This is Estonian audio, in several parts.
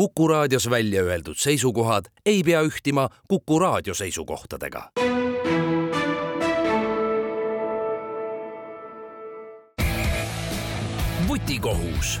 Kuku raadios välja öeldud seisukohad ei pea ühtima Kuku raadio seisukohtadega. vutikohus.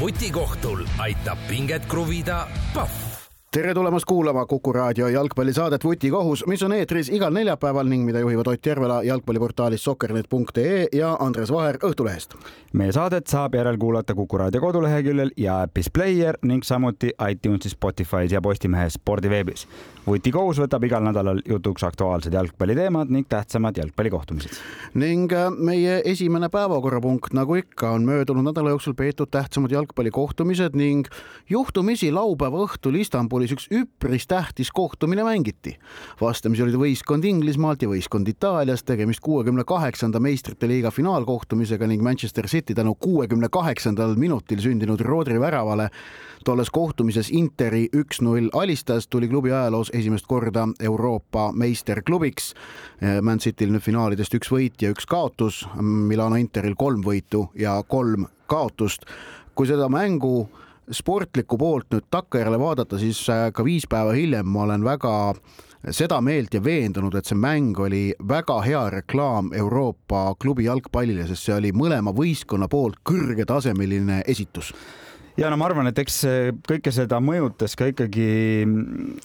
vutikohtul aitab pinget kruvida Pahv tere tulemast kuulama Kuku raadio jalgpallisaadet Vutikohus, mis on eetris igal neljapäeval ning mida juhivad Ott Järvela jalgpalliportaalist sokkernet.ee ja Andres Vaher Õhtulehest. meie saadet saab järelkuulata Kuku raadio koduleheküljel ja äpis Player ning samuti iTunesis, Spotify's ja Postimehe spordiveebis. vutikohus võtab igal nädalal jutuks aktuaalsed jalgpalliteemad ning tähtsamad jalgpallikohtumised. ning äh, meie esimene päevakorrapunkt, nagu ikka, on möödunud nädala jooksul peetud tähtsamad jalgpallikohtumised ning juhtumisi laupäeva õhtul Istanbulis Istanbulis üks üpris tähtis kohtumine mängiti. vastamisi olid võistkond Inglismaalt ja võistkond Itaaliast, tegemist kuuekümne kaheksanda meistrite liiga finaalkohtumisega ning Manchester City tänu kuuekümne kaheksandal minutil sündinud Rodri väravale tolles kohtumises Interi üks-null alistas, tuli klubi ajaloos esimest korda Euroopa meisterklubiks. Man Cityl nüüd finaalidest üks võit ja üks kaotus, Milano Interil kolm võitu ja kolm kaotust. kui seda mängu sportlikku poolt nüüd takkajärele vaadata, siis äh, ka viis päeva hiljem ma olen väga seda meelt ja veendunud, et see mäng oli väga hea reklaam Euroopa klubi jalgpallile, sest see oli mõlema võistkonna poolt kõrgetasemeline esitus. Ja no ma arvan, et eks kõike seda mõjutas ka ikkagi,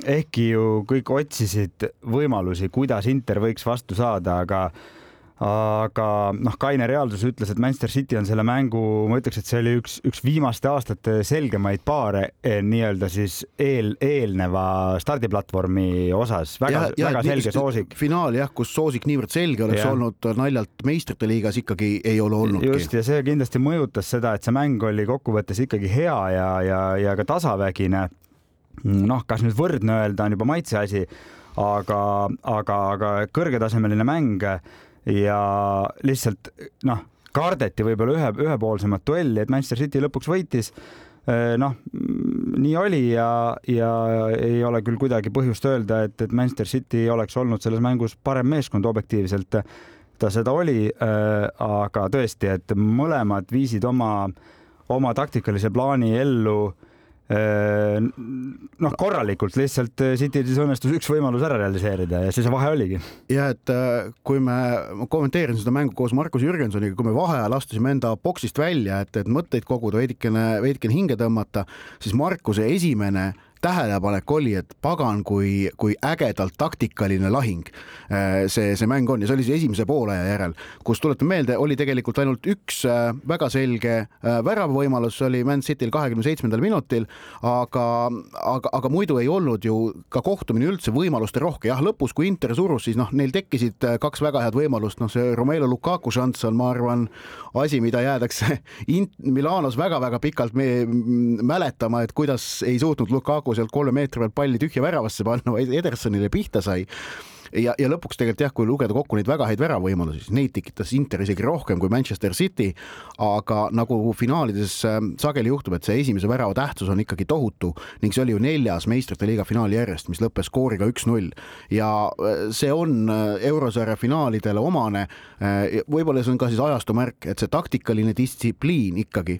ehkki ju kõik otsisid võimalusi, kuidas Inter võiks vastu saada, aga aga noh, kaine reaalsus ütles, et Manchester City on selle mängu, ma ütleks, et see oli üks, üks viimaste aastate selgemaid paare eh, nii-öelda siis eel, eelneva stardiplatvormi osas, väga, väga selge soosik. finaal jah, kus soosik niivõrd selge oleks ja. olnud naljalt meistrite liigas ikkagi ei ole olnudki. just ja see kindlasti mõjutas seda, et see mäng oli kokkuvõttes ikkagi hea ja, ja, ja ka tasavägine. noh, kas nüüd võrdne öelda on juba maitse asi, aga, aga, aga kõrgetasemeline mäng ja lihtsalt noh, kardeti võib-olla ühe, ühepoolsemat duelli, et Manchester City lõpuks võitis äh, noh, nii oli ja, ja ei ole küll kuidagi põhjust öelda, et, et Manchester City oleks olnud selles mängus parem meeskond objektiivselt. ta seda oli, äh, aga tõesti, et mõlemad viisid oma, oma taktikalise plaani ellu Äh, noh, korralikult lihtsalt äh, Cityl siis õnnestus üks võimalus ära realiseerida ja see see vahe oligi. ja et äh, kui me, ma kommenteerin seda mängu koos Markus Jürgensoniga, kui me vaheajal astusime enda boksist välja, et, et mõtteid koguda, veidikene, veidikene hinge tõmmata, siis Markuse esimene tähelepanek oli, et pagan, kui, kui ägedalt taktikaline lahing äh, see, see mäng on. Ja see oli siis esimese poolaja järel, kus tuletan meelde, oli tegelikult ainult üks äh, väga selge äh, väravavõimalus, see oli Man Cityl kahekümne seitsmendal minutil, aga, aga, aga muidu ei olnud ju ka kohtumine üldse võimaluste rohke, jah, lõpus, kui Inter surus, siis noh, neil tekkisid kaks väga head võimalust, noh, see Romelu Lukaku šanss on, ma arvan, asi, mida jäädakse Milanos väga-väga pikalt mäletama, et kuidas ei suutnud Lukaku Lukaku sealt kolme meetri pealt palli tühja väravasse panna, vaid Edersonile pihta sai ja, ja lõpuks tegelikult jah, kui lugeda kokku neid väga häid väravõimalusi, siis neid tekitas Inter isegi rohkem kui Manchester City. aga nagu finaalides ähm, sageli juhtub, et see esimese värava tähtsus on ikkagi tohutu ning see oli ju neljas meistrite liiga finaal järjest, mis lõppes skooriga üks-null ja äh, see on äh, eurosarja finaalidele omane. Äh, võib-olla see on ka siis ajastu märk, et see taktikaline distsipliin ikkagi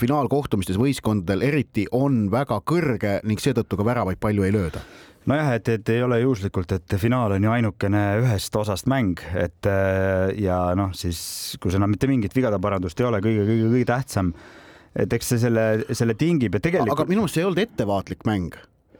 finaalkohtumistes võistkondadel eriti on väga kõrge ning seetõttu ka väravaid palju ei lööda nojah, et, et ei ole juhuslikult, et finaal on ju ainukene ühest osast mäng, et äh, ja noh, siis kus enam mitte mingit vigade parandust ei ole, kõige-kõige-kõige tähtsam. et eks see selle, selle tingib ja tegelikult. aga minu meelest see ei olnud ettevaatlik mäng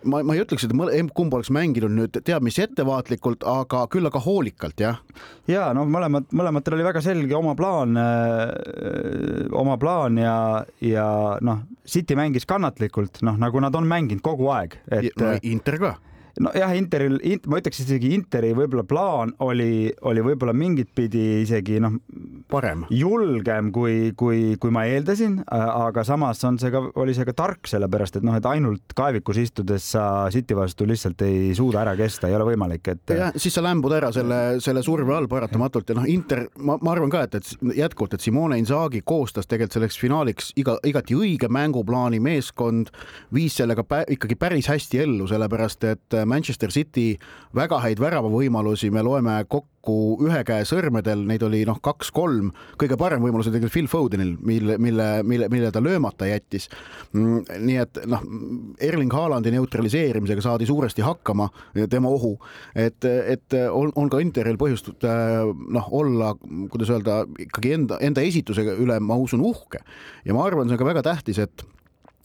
ma, ma ei ütleks, et kumb oleks mänginud nüüd teab mis ettevaatlikult, aga küll aga hoolikalt, jah. ja noh, mõlemad, mõlematel oli väga selge oma plaan äh,, oma plaan ja, ja noh, City mängis kannatlikult, noh, nagu nad on mänginud kogu aeg, et. no Inter ka nojah, Interil int,, ma ütleks isegi Interi võib-olla plaan oli, oli võib-olla mingit pidi isegi noh, parem, julgem kui, kui, kui ma eeldasin, aga samas on see ka, oli see ka tark, sellepärast et noh, et ainult kaevikus istudes sa City vastu lihtsalt ei suuda ära kesta, ei ole võimalik, et. jah, siis sa lämbud ära selle, selle surve all paratamatult ja noh, Inter, ma, ma arvan ka, et, et jätkuvalt, et Simone Inzaghi koostas tegelikult selleks finaaliks iga, igati õige mänguplaani, meeskond viis sellega pä, ikkagi päris hästi ellu, sellepärast et Manchester City väga häid väravavõimalusi me loeme kokku ühe käe sõrmedel, neid oli noh, kaks-kolm, kõige parem võimalus oli tegelikult Phil Fodenil, mille, mille, mille, mille ta löömata jättis. Mm, nii et noh, Erling Haalandi neutraliseerimisega saadi suuresti hakkama, tema ohu, et, et on, on ka Interil põhjust noh, olla, kuidas öelda, ikkagi enda, enda esitusega üle, ma usun, uhke. Ja ma arvan, see on ka väga tähtis, et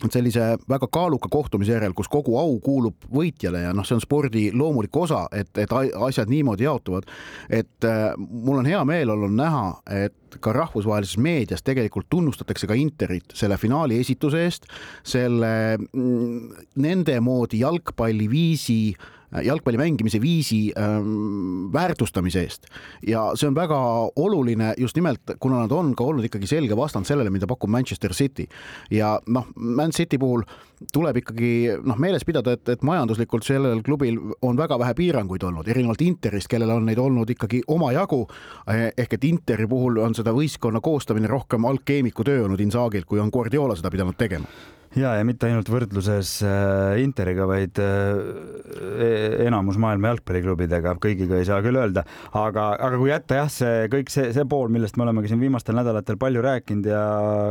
et sellise väga kaaluka kohtumise järel, kus kogu au kuulub võitjale ja noh, see on spordi loomulik osa, et, et asjad niimoodi jaotuvad. et äh, mul on hea meel olnud näha, et ka rahvusvahelises meedias tegelikult tunnustatakse ka Interit selle finaali esituse eest, selle mm, nende moodi jalgpalliviisi äh, jalgpalli mängimise viisi ähm, väärtustamise eest. Ja see on väga oluline just nimelt, kuna nad on ka olnud ikkagi selge vastand sellele, mida pakub Manchester City. Ja noh, Man City puhul tuleb ikkagi noh, meeles pidada, et, et majanduslikult sellel klubil on väga vähe piiranguid olnud, erinevalt Interist, kellel on neid olnud ikkagi omajagu. Eh, ehk et Interi puhul on seda võistkonna koostamine rohkem algkeemiku töö olnud Insagilt, kui on Guardiola seda pidanud tegema ja, ja mitte ainult võrdluses äh, Interiga, vaid äh, enamus maailma jalgpalliklubidega, kõigiga ei saa küll öelda, aga, aga kui jätta jah, see kõik see, see pool, millest me oleme ka siin viimastel nädalatel palju rääkinud ja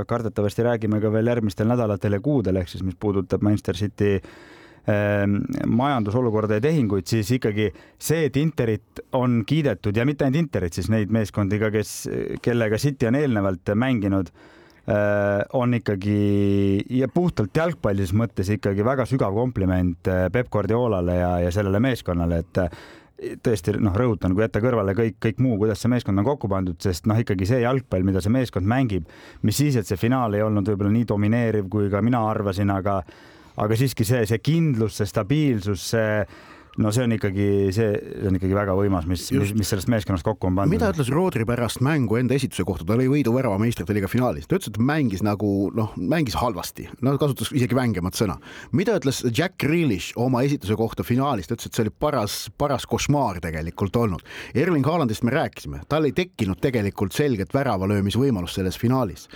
kardetavasti räägime ka veel järgmistel nädalatel ja kuudel, ehk siis mis puudutab Manchester City ähm, majandusolukorda ja tehinguid, siis ikkagi see, et Interit on kiidetud ja mitte ainult Interit, siis neid meeskondi ka, kes, kellega City on eelnevalt mänginud Äh, on ikkagi ja puhtalt jalgpallis mõttes ikkagi väga sügav kompliment äh, Peep Guardiolale ja, ja sellele meeskonnale, et tõesti noh, rõhutan, kui jätta kõrvale kõik, kõik muu, kuidas see meeskond on kokku pandud, sest noh, ikkagi see jalgpall, mida see meeskond mängib, mis siis, et see finaal ei olnud võib-olla nii domineeriv, kui ka mina arvasin, aga aga siiski see, see kindlus, see stabiilsus, see no see on ikkagi, see, on ikkagi väga võimas, mis, mis, mis sellest meeskonnast kokku on pandud. mida ütles Rodri pärast mängu enda esituse kohta, ta lõi võidu värava meistrite liiga finaalis, ta ütles, et mängis nagu noh, mängis halvasti, no kasutas isegi vängemat sõna. mida ütles Jack Grealish oma esituse kohta finaalis, ta ütles, et see oli paras, paras košmaar tegelikult olnud. Erling Haalandist me rääkisime, tal ei tekkinud tegelikult selget väravalöömisvõimalust selles finaalis.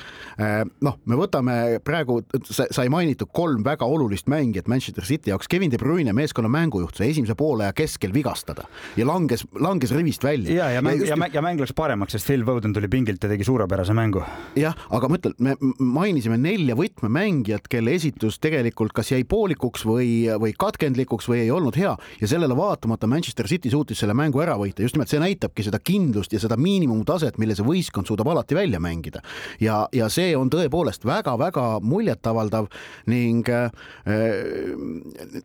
Äh, noh, me võtame praegu, sai mainitud kolm väga olulist mängijat Manchester City jaoks, Kevin De Bruyne, meeskonna mängujuht, see esimese esimese poole keskel vigastada ja langes, langes rivist välja. ja, ja mäng ja, mäng, ja mäng läks paremaks, sest Phil Foden tuli pingilt ja tegi suurepärase mängu. jah, aga ma ütlen, me mainisime nelja võtmemängijat, kelle esitus tegelikult kas jäi poolikuks või, või katkendlikuks või ei olnud hea ja sellele vaatamata Manchester City suutis selle mängu ära võita, just nimelt see näitabki seda kindlust ja seda miinimumtaset, mille see võistkond suudab alati välja mängida. ja, ja see on tõepoolest väga-väga muljetavaldav ning äh,,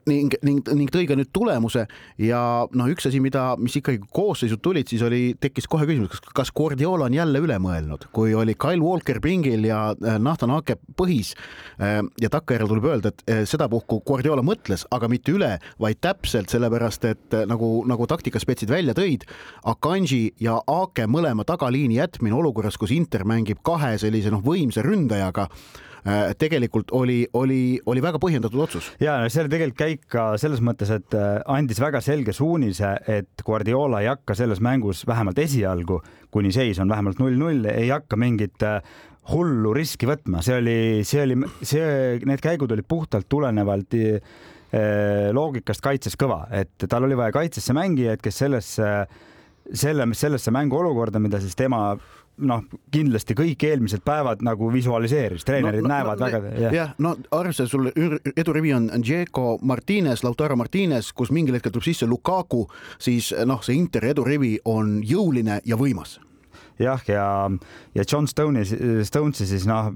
ning, ning, ning tõi ka nüüd tulemuse tulemuse ja noh, üks asi, mida, mis ikkagi koosseisud tulid, siis oli, tekkis kohe küsimus, kas, kas Guardiola on jälle üle mõelnud, kui oli Kyle Walker pingil ja äh, Nathan Ake põhis äh, ja takkajärjel tuleb öelda, et äh, sedapuhku Guardiola mõtles, aga mitte üle, vaid täpselt sellepärast, et nagu, nagu taktikaspetsid välja tõid, Akanji ja Ake mõlema tagaliini jätmine olukorras, kus Inter mängib kahe sellise noh, võimsa ründajaga tegelikult oli, oli, oli väga põhjendatud otsus. ja see oli tegelikult käik ka selles mõttes, et äh, andis väga selge suunise, et Guardiola ei hakka selles mängus vähemalt esialgu, kuni seis on vähemalt null-null, ei hakka mingit äh, hullu riski võtma, see oli, see oli, see, need käigud olid puhtalt tulenevalt loogikast kaitses kõva, et tal oli vaja kaitsesse mängijaid, kes sellesse, selle, sellesse mänguolukorda, mida siis tema noh, kindlasti kõik eelmised päevad nagu visualiseeris, treenerid no, näevad no, väga. jah ja,, no arvestades sul edurivi on Diego Martinez, Lautaro Martinez, kus mingil hetkel tuleb sisse Lukaku, siis noh, see Interi edurivi on jõuline ja võimas jah, ja, ja John Stone'i, Stonesi siis noh,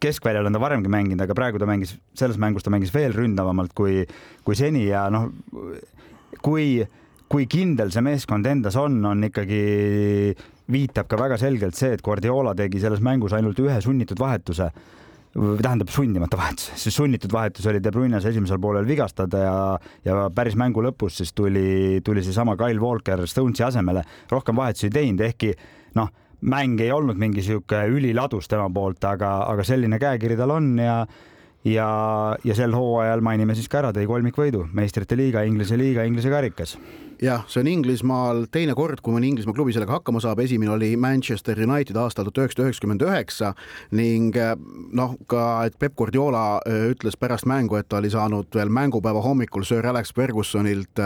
keskväljal on ta varemgi mänginud, aga praegu ta mängis, selles mängus ta mängis veel ründavamalt kui, kui seni ja noh, kui, kui kindel see meeskond endas on, on ikkagi viitab ka väga selgelt see, et Guardiola tegi selles mängus ainult ühe sunnitud vahetuse. Tähendab sundimata vahetus, siis sunnitud vahetus oli De Bruyne's esimesel poolel vigastada ja, ja päris mängu lõpus siis tuli, tuli seesama Kyle Walker Stonesi asemele, rohkem vahetusi ei teinud, ehkki noh, mäng ei olnud mingi sihuke üliladus tema poolt, aga, aga selline käekiri tal on ja ja, ja sel hooajal mainime siis ka ära, tõi kolmikvõidu meistrite liiga, Inglise liiga, Inglise karikas jah, see on Inglismaal teine kord, kui mõni Inglismaa klubi sellega hakkama saab, esimene oli Manchester United aastal tuhat üheksasada üheksakümmend üheksa ning äh, noh, ka et Peep Guardiola äh, ütles pärast mängu, et ta oli saanud veel mängupäeva hommikul Sir Alex Fergusonilt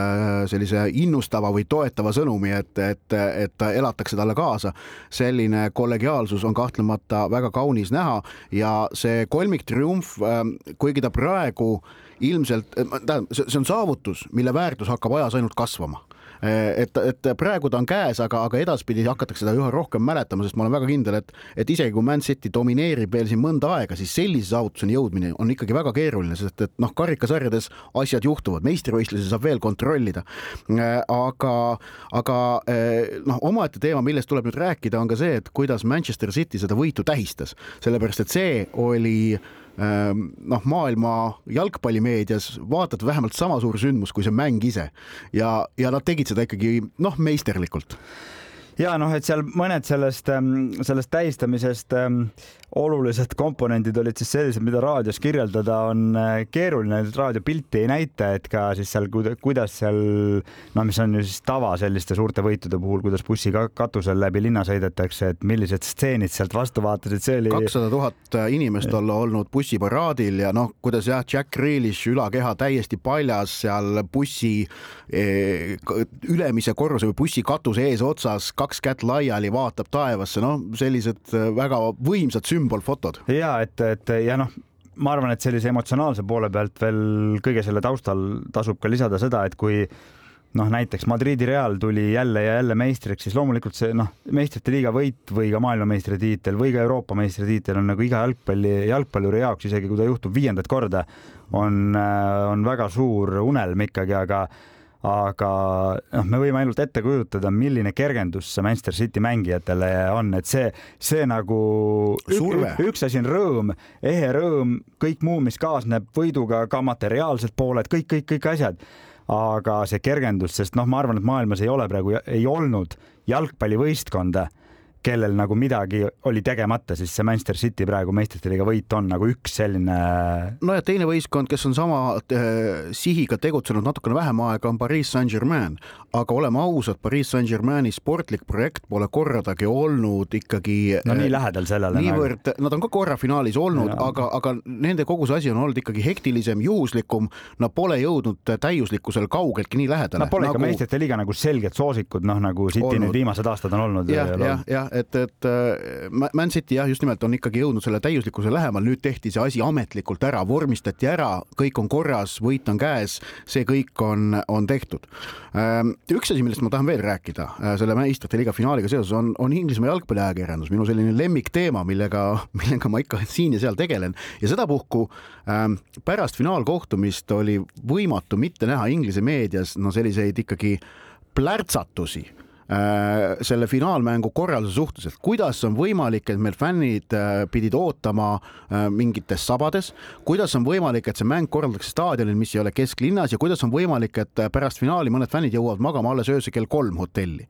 sellise innustava või toetava sõnumi, et, et, et elatakse talle kaasa. selline kollegiaalsus on kahtlemata väga kaunis näha ja see kolmiktriumf, kuigi ta praegu ilmselt, tähendab, see on saavutus, mille väärtus hakkab ajas ainult kasvama et, et praegu ta on käes, aga, aga edaspidi hakatakse seda üha rohkem mäletama, sest ma olen väga kindel, et, et isegi kui Man City domineerib veel siin mõnda aega, siis sellise saavutuseni jõudmine on ikkagi väga keeruline, sest et noh, karikasarjades asjad juhtuvad, meistrivõistlusi saab veel kontrollida. aga, aga noh, omaette teema, millest tuleb nüüd rääkida, on ka see, et kuidas Manchester City seda võitu tähistas, sellepärast et see oli noh, maailma jalgpallimeedias vaatad vähemalt sama suur sündmus kui see mäng ise. Ja, ja nad tegid seda ikkagi noh, meisterlikult ja noh, et seal mõned sellest, ähm, sellest tähistamisest ähm, olulised komponendid olid siis sellised, mida raadios kirjeldada on äh, keeruline, raadiopilti ei näita, et ka siis seal, kuidas seal, no mis on ju siis tava selliste suurte võitude puhul, kuidas bussi katusel läbi linna sõidetakse, et millised stseenid sealt vastu vaatasid, see oli. kakssada tuhat inimest olla olnud bussiparaadil ja noh, kuidas jah, Jack Grealish ülakeha täiesti paljas seal bussi eh, ülemise korruse või bussi katuse eesotsas kaks kätt laiali, vaatab taevasse, noh, sellised äh, väga võimsad sümbolfotod. ja et, et ja noh, ma arvan, et sellise emotsionaalse poole pealt veel kõige selle taustal tasub ka lisada seda, et kui noh, näiteks Madridi Real tuli jälle ja jälle meistriks, siis loomulikult see noh, meistrite liiga võit või ka maailmameistritiitel või ka Euroopa meistritiitel on nagu iga jalgpalli, jalgpalluri jaoks, isegi kui ta juhtub viiendat korda, on, äh, on väga suur unelm ikkagi, aga aga noh, me võime ainult ette kujutada, milline kergendus see Manchester City mängijatele on, et see, see nagu Surve. üks asi on rõõm, ehe rõõm, kõik muu, mis kaasneb võiduga, ka materiaalsed pooled, kõik, kõik, kõik asjad. aga see kergendus, sest noh, ma arvan, et maailmas ei ole praegu, ei olnud jalgpallivõistkonda kellel nagu midagi oli tegemata, siis see Manchester City praegu meistrite liiga võit on nagu üks selline. no ja teine võistkond, kes on sama äh, sihiga tegutsenud natukene vähem aega, on Pariis Saint-Germain, aga oleme ausad, Pariis Saint-Germaini sportlik projekt pole kordagi olnud ikkagi. no nii äh, lähedal sellele. niivõrd nagu..., nad on ka korra finaalis olnud, aga, aga nende kogu see asi on olnud ikkagi hektilisem, juhuslikum. Nad pole jõudnud täiuslikkusel kaugeltki nii lähedale. Nad pole nagu... ikka meistrite liiga nagu selged soosikud, noh nagu City nüüd viimased aastad on olnud. jah, jah, jah et, et äh, Man City jah, just nimelt on ikkagi jõudnud selle täiuslikkuse lähemal, nüüd tehti see asi ametlikult ära, vormistati ära, kõik on korras, võit on käes, see kõik on, on tehtud. Ähm, üks asi, millest ma tahan veel rääkida äh, selle meistrite liiga finaaliga seoses on, on Inglismaa jalgpalliajakirjandus, minu selline lemmikteema, millega, millega ma ikka siin ja seal tegelen ja sedapuhku ähm, pärast finaalkohtumist oli võimatu mitte näha Inglise meedias no selliseid ikkagi plärtsatusi selle finaalmängu korralduse suhtes, et kuidas on võimalik, et meil fännid äh, pidid ootama äh, mingites sabades, kuidas on võimalik, et see mäng korraldatakse staadionil, mis ei ole kesklinnas ja kuidas on võimalik, et pärast finaali mõned fännid jõuavad magama alles öösel kell kolm hotelli?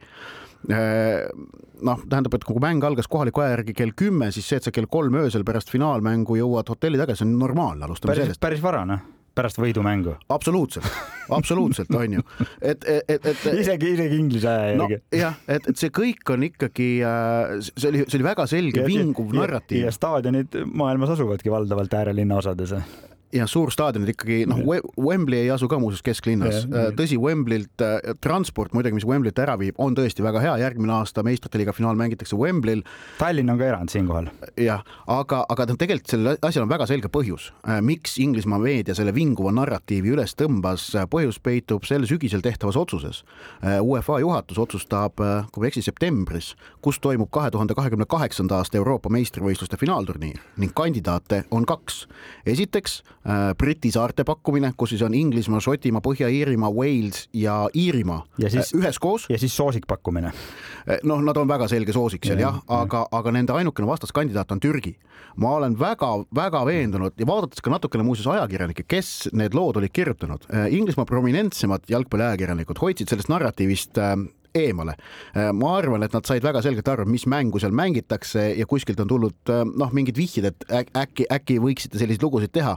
Noh, tähendab, et kui mäng algas kohaliku aja järgi kell kümme, siis see, et sa kell kolm öösel pärast finaalmängu jõuad hotelli tagasi, on normaalne, alustame päris, sellest. päris vara, noh pärast võidumängu. absoluutselt, absoluutselt on ju, et, et, et, et. isegi, isegi inglise aja järgi no,. jah, et, et see kõik on ikkagi, äh, see oli, see oli väga selge, vinguv narratiiv. ja staadionid maailmas asuvadki valdavalt äärelinna osades ja suurstaadionid ikkagi noh, Wembley ei asu ka muuseas kesklinnas. Äh, tõsi, Wembley't äh, transport muidugi, mis Wembley't ära viib, on tõesti väga hea, järgmine aasta meistrite liiga finaal mängitakse Wembley'l. Tallinn on ka erand siinkohal. jah, aga, aga tegelikult sellel asjal on väga selge põhjus, äh, miks Inglismaa meedia selle vinguva narratiivi üles tõmbas. põhjus peitub sel sügisel tehtavas otsuses. UEFA juhatus otsustab, kui ma ei eksi, septembris, kus toimub kahe tuhande kahekümne kaheksanda aasta Euroopa meistrivõistluste finaalturniir ning kandidaate on kaks. esiteks Briti saarte pakkumine, kus siis on Inglismaa, Šotimaa, Põhja-Iirimaa, Wales ja Iirimaa ja siis, äh, üheskoos. ja siis soosikpakkumine. Äh, noh, nad on väga selge soosik seal jah ja,, aga, aga nende ainukene vastaskandidaat on Türgi. ma olen väga-väga veendunud ja vaadates ka natukene muuseas ajakirjanikke, kes need lood olid kirjutanud, Inglismaa prominentsemad jalgpalliajakirjanikud hoidsid sellest narratiivist eemale. ma arvan, et nad said väga selgelt aru, mis mängu seal mängitakse ja kuskilt on tulnud noh, mingid vihjed, et äkki, äkki võiksite selliseid lugusid teha.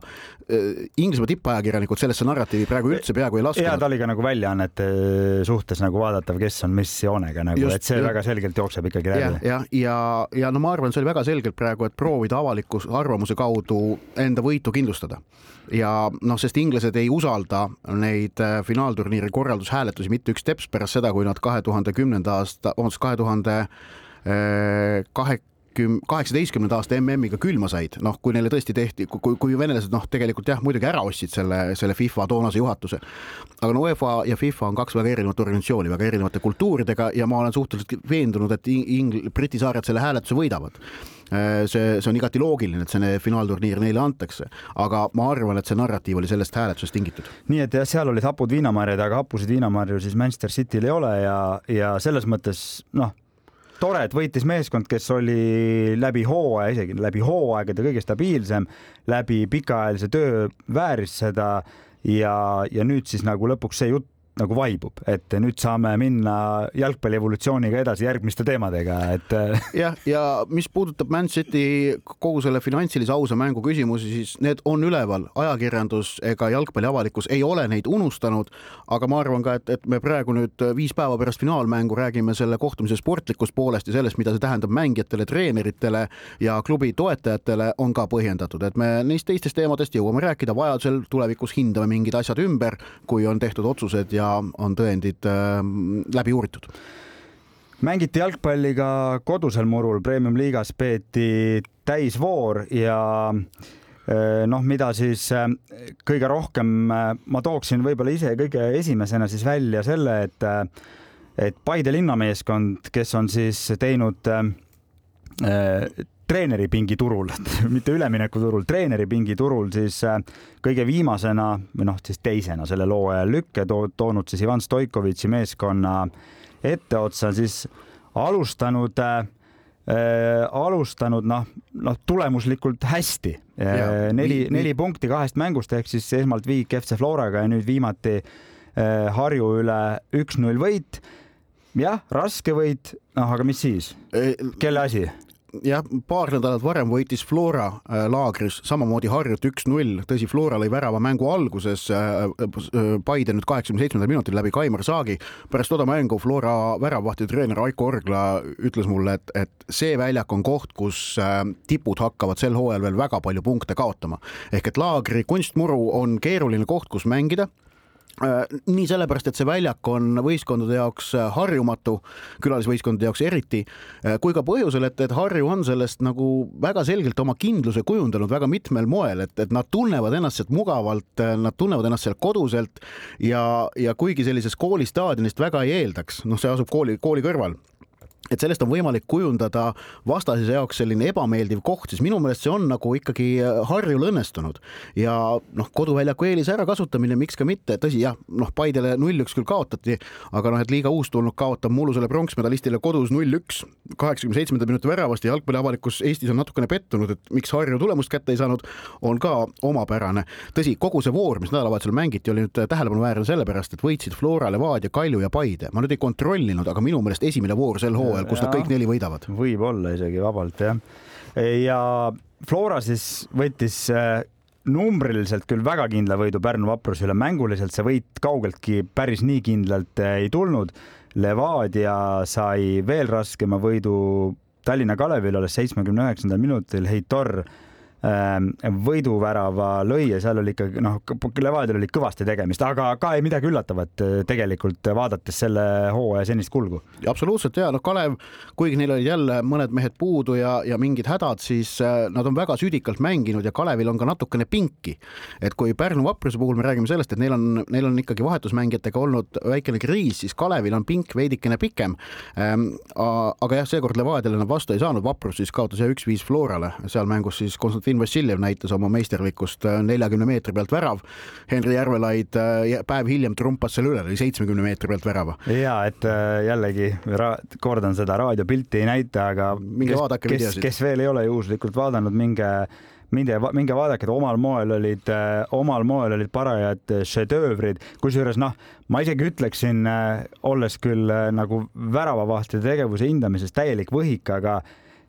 Inglismaa tippajakirjanikud sellesse narratiivi praegu üldse peaaegu ei laskunud. ja ta oli ka nagu väljaannete suhtes nagu vaadatav, kes on mis joonega nagu, et see just, väga selgelt jookseb ikkagi läbi. ja, ja, ja, ja no ma arvan, see oli väga selgelt praegu, et proovida avaliku arvamuse kaudu enda võitu kindlustada ja noh, sest inglased ei usalda neid äh, finaalturniiri korraldushääletusi mitte üks teps pärast seda, kui nad kahe tuhande kümnenda aasta, vabandust, kahe tuhande äh, kahe küm-, kaheksateistkümnenda aasta MM-iga külma said, noh, kui neile tõesti tehti, kui, kui venelased noh, tegelikult jah, muidugi ära ostsid selle, selle FIFA toonase juhatuse. aga no UEFA ja FIFA on kaks väga erinevat organisatsiooni, väga erinevate kultuuridega ja ma olen suhteliselt veendunud, et Ing-, Briti saared selle hääletuse võidavad äh, see, see on igati loogiline, et see finaalturniir neile antakse, aga ma arvan, et see narratiiv oli sellest hääletusest tingitud. nii et jah, seal olid hapud viinamarjad, aga hapusid viinamarju siis Manchester Cityl ei ole ja, ja selles mõttes noh tore, et võitis meeskond, kes oli läbi hooaja, isegi läbi hooaegade kõige stabiilsem, läbi pikaajalise töö vääris seda ja, ja nüüd siis nagu lõpuks see jutt nagu vaibub, et nüüd saame minna jalgpalli evolutsiooniga edasi järgmiste teemadega, et. jah, ja mis puudutab Man City kogu selle finantsilise ausa mängu küsimusi, siis need on üleval, ajakirjandus ega jalgpalli avalikkus ei ole neid unustanud. aga ma arvan ka, et, et me praegu nüüd viis päeva pärast finaalmängu räägime selle kohtumise sportlikust poolest ja sellest, mida see tähendab mängijatele, treeneritele ja klubi toetajatele, on ka põhjendatud, et me neist teistest teemadest jõuame rääkida, vajadusel tulevikus hindame mingid asjad ümber, kui on tehtud otsused ja ja on tõendid ähm, läbi uuritud. Mängiti jalgpalli ka kodusel murul, premium-liigas peeti täisvoor ja äh, noh, mida siis äh, kõige rohkem äh, ma tooksin võib-olla ise kõige esimesena siis välja selle, et et Paide linnameeskond, kes on siis teinud treeneripingi turul, mitte üleminekuturul, treeneripingi turul siis äh, kõige viimasena või noh, siis teisena sellel hooajal lükke to toonud siis Ivan Stoikovitši meeskonna etteotsa, siis alustanud äh, äh, alustanud noh, noh tulemuslikult hästi. Äh, neli, neli punkti kahest mängust ehk siis esmalt viik FC Floraga ja nüüd viimati äh, Harju üle üks-null võit. jah, raske võit, noh, aga mis siis? kelle asi? Jah, paar nädalat varem võitis Flora äh, laagris samamoodi Harjut üks-null, tõsi, Flora lõi värava mängu alguses äh, äh, Paide nüüd kaheksakümne seitsmendal minutil läbi Kaimar Saagi. pärast toda mängu Flora väravvahti treener Aiko Orgla ütles mulle, et, et see väljak on koht, kus tipud hakkavad sel hooajal veel väga palju punkte kaotama. ehk et laagri kunstmuru on keeruline koht, kus mängida nii sellepärast, et see väljak on võistkondade jaoks äh, harjumatu, külalisvõistkondade jaoks eriti, äh, kui ka põhjusel, et, et Harju on sellest nagu väga selgelt oma kindluse kujundanud väga mitmel moel, et, et nad tunnevad ennast sealt mugavalt, nad tunnevad ennast seal koduselt ja, ja kuigi sellisest koolistaadionist väga ei eeldaks, noh, see asub kooli, kooli kõrval et sellest on võimalik kujundada vastase jaoks selline ebameeldiv koht, siis minu meelest see on nagu ikkagi äh, Harjul õnnestunud ja noh, koduväljaku eelise ärakasutamine, miks ka mitte, tõsi jah, noh, Paidele null-üks küll kaotati, aga noh, et liiga uustulnud kaotab mullusele pronksmedalistile kodus null-üks kaheksakümne seitsmenda minuti väravast ja jalgpalliavalikkus Eestis on natukene pettunud, et miks Harju tulemust kätte ei saanud, on ka omapärane. tõsi, kogu see voor, mis nädalavahetusel mängiti, oli nüüd tähelepanuväärne sellepärast, et võitsid Flora, Levadia, Kalju ja Paide. ma nüüd ei kontrollinud, aga minu meelest esimene voor sel hooajal hooajal, kus nad kõik neli võidavad. võib-olla isegi vabalt jah. ja Flora siis võttis äh, numbriliselt küll väga kindla võidu Pärnu vapruse üle, mänguliselt see võit kaugeltki päris nii kindlalt äh, ei tulnud. Levadia sai veel raskema võidu Tallinna Kalevil alles seitsmekümne üheksandal minutil Heitor võiduvärava lõi ja seal oli ikkagi noh, Levadial oli kõvasti tegemist, aga ka ei midagi üllatavat äh, tegelikult vaadates selle hooaja senist kulgu. absoluutselt ja noh, Kalev, kuigi neil olid jälle mõned mehed puudu ja, ja mingid hädad, siis äh, nad on väga südikalt mänginud ja Kalevil on ka natukene pinki. et kui Pärnu vapruse puhul me räägime sellest, et neil on, neil on ikkagi vahetusmängijatega olnud väikene kriis, siis Kalevil on pink veidikene pikem. Ähm, aga jah, seekord Levadiale nad vastu ei saanud, vaprus siis kaotas jah üks-viis Florale, seal mängus siis Konstantin Vadim Vassiljev näitas oma meisterlikkust äh, neljakümne meetri pealt värav. Henri Järvelaid äh, päev hiljem trumpas selle üle, oli seitsmekümne meetri pealt värava. ja et äh, jällegi kordan seda raadiopilti ei näita, aga minge vaadake videosid. kes veel ei ole juhuslikult vaadanud, minge minge, minge vaadake, et omal moel olid, omal moel olid parajad šedöövrid, kusjuures noh, ma isegi ütleksin, olles küll nagu väravavahtide tegevuse hindamises täielik võhik, aga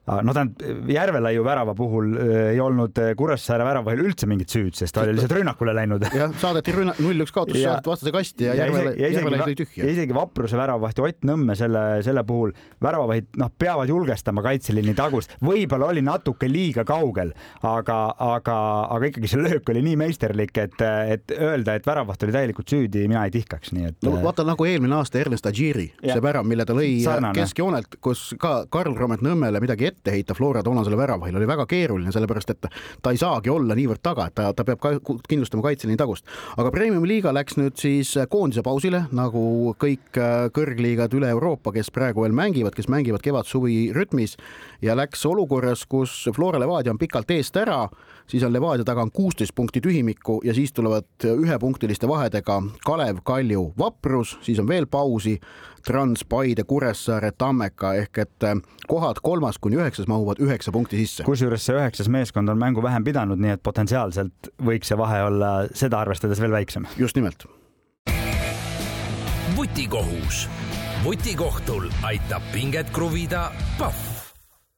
no tähendab, Järvelaiu värava puhul äh, ei olnud äh, Kuressaare väravahil üldse mingit süüd, sest ta oli lihtsalt rünnakule läinud. jah, saadeti rünna-, null-üks kaotus, saadeti vastase kasti ja, ja Järvelai tõi tühja. ja isegi Vapruse väravahti Ott Nõmme selle, selle puhul väravahid, noh, peavad julgestama kaitseliini tagust, võib-olla oli natuke liiga kaugel, aga, aga, aga ikkagi see löök oli nii meisterlik, et, et öelda, et väravaht oli täielikult süüdi, mina ei tihkaks, nii et. no vaata nagu eelmine aasta Ernest Adjiri, see värav, mille ta lõi keskjoonelt, kus ka Karl Romet Nõmmele midagi ette ette heita Flora toonasele väravahile oli väga keeruline, sellepärast et ta ei saagi olla niivõrd taga, et ta, ta peab ka kindlustama kaitseliini tagust. aga Premiumi liiga läks nüüd siis koondise pausile, nagu kõik äh, kõrgliigad üle Euroopa, kes praegu veel mängivad, kes mängivad kevad-suvi rütmis ja läks olukorras, kus Flora Levadia on pikalt eest ära, siis on Levadia taga on kuusteist punkti tühimikku ja siis tulevad ühepunktiliste vahedega Kalev, Kalju, Vaprus, siis on veel pausi Trans, Paide, Kuressaare, Tammeka ehk et äh, kohad kolmas kuni üheksas mahuvad üheksa punkti sisse. kusjuures see üheksas meeskond on mängu vähem pidanud, nii et potentsiaalselt võiks see vahe olla seda arvestades veel väiksem. just nimelt. vutikohus. vutikohtul aitab pinget kruvida Pahv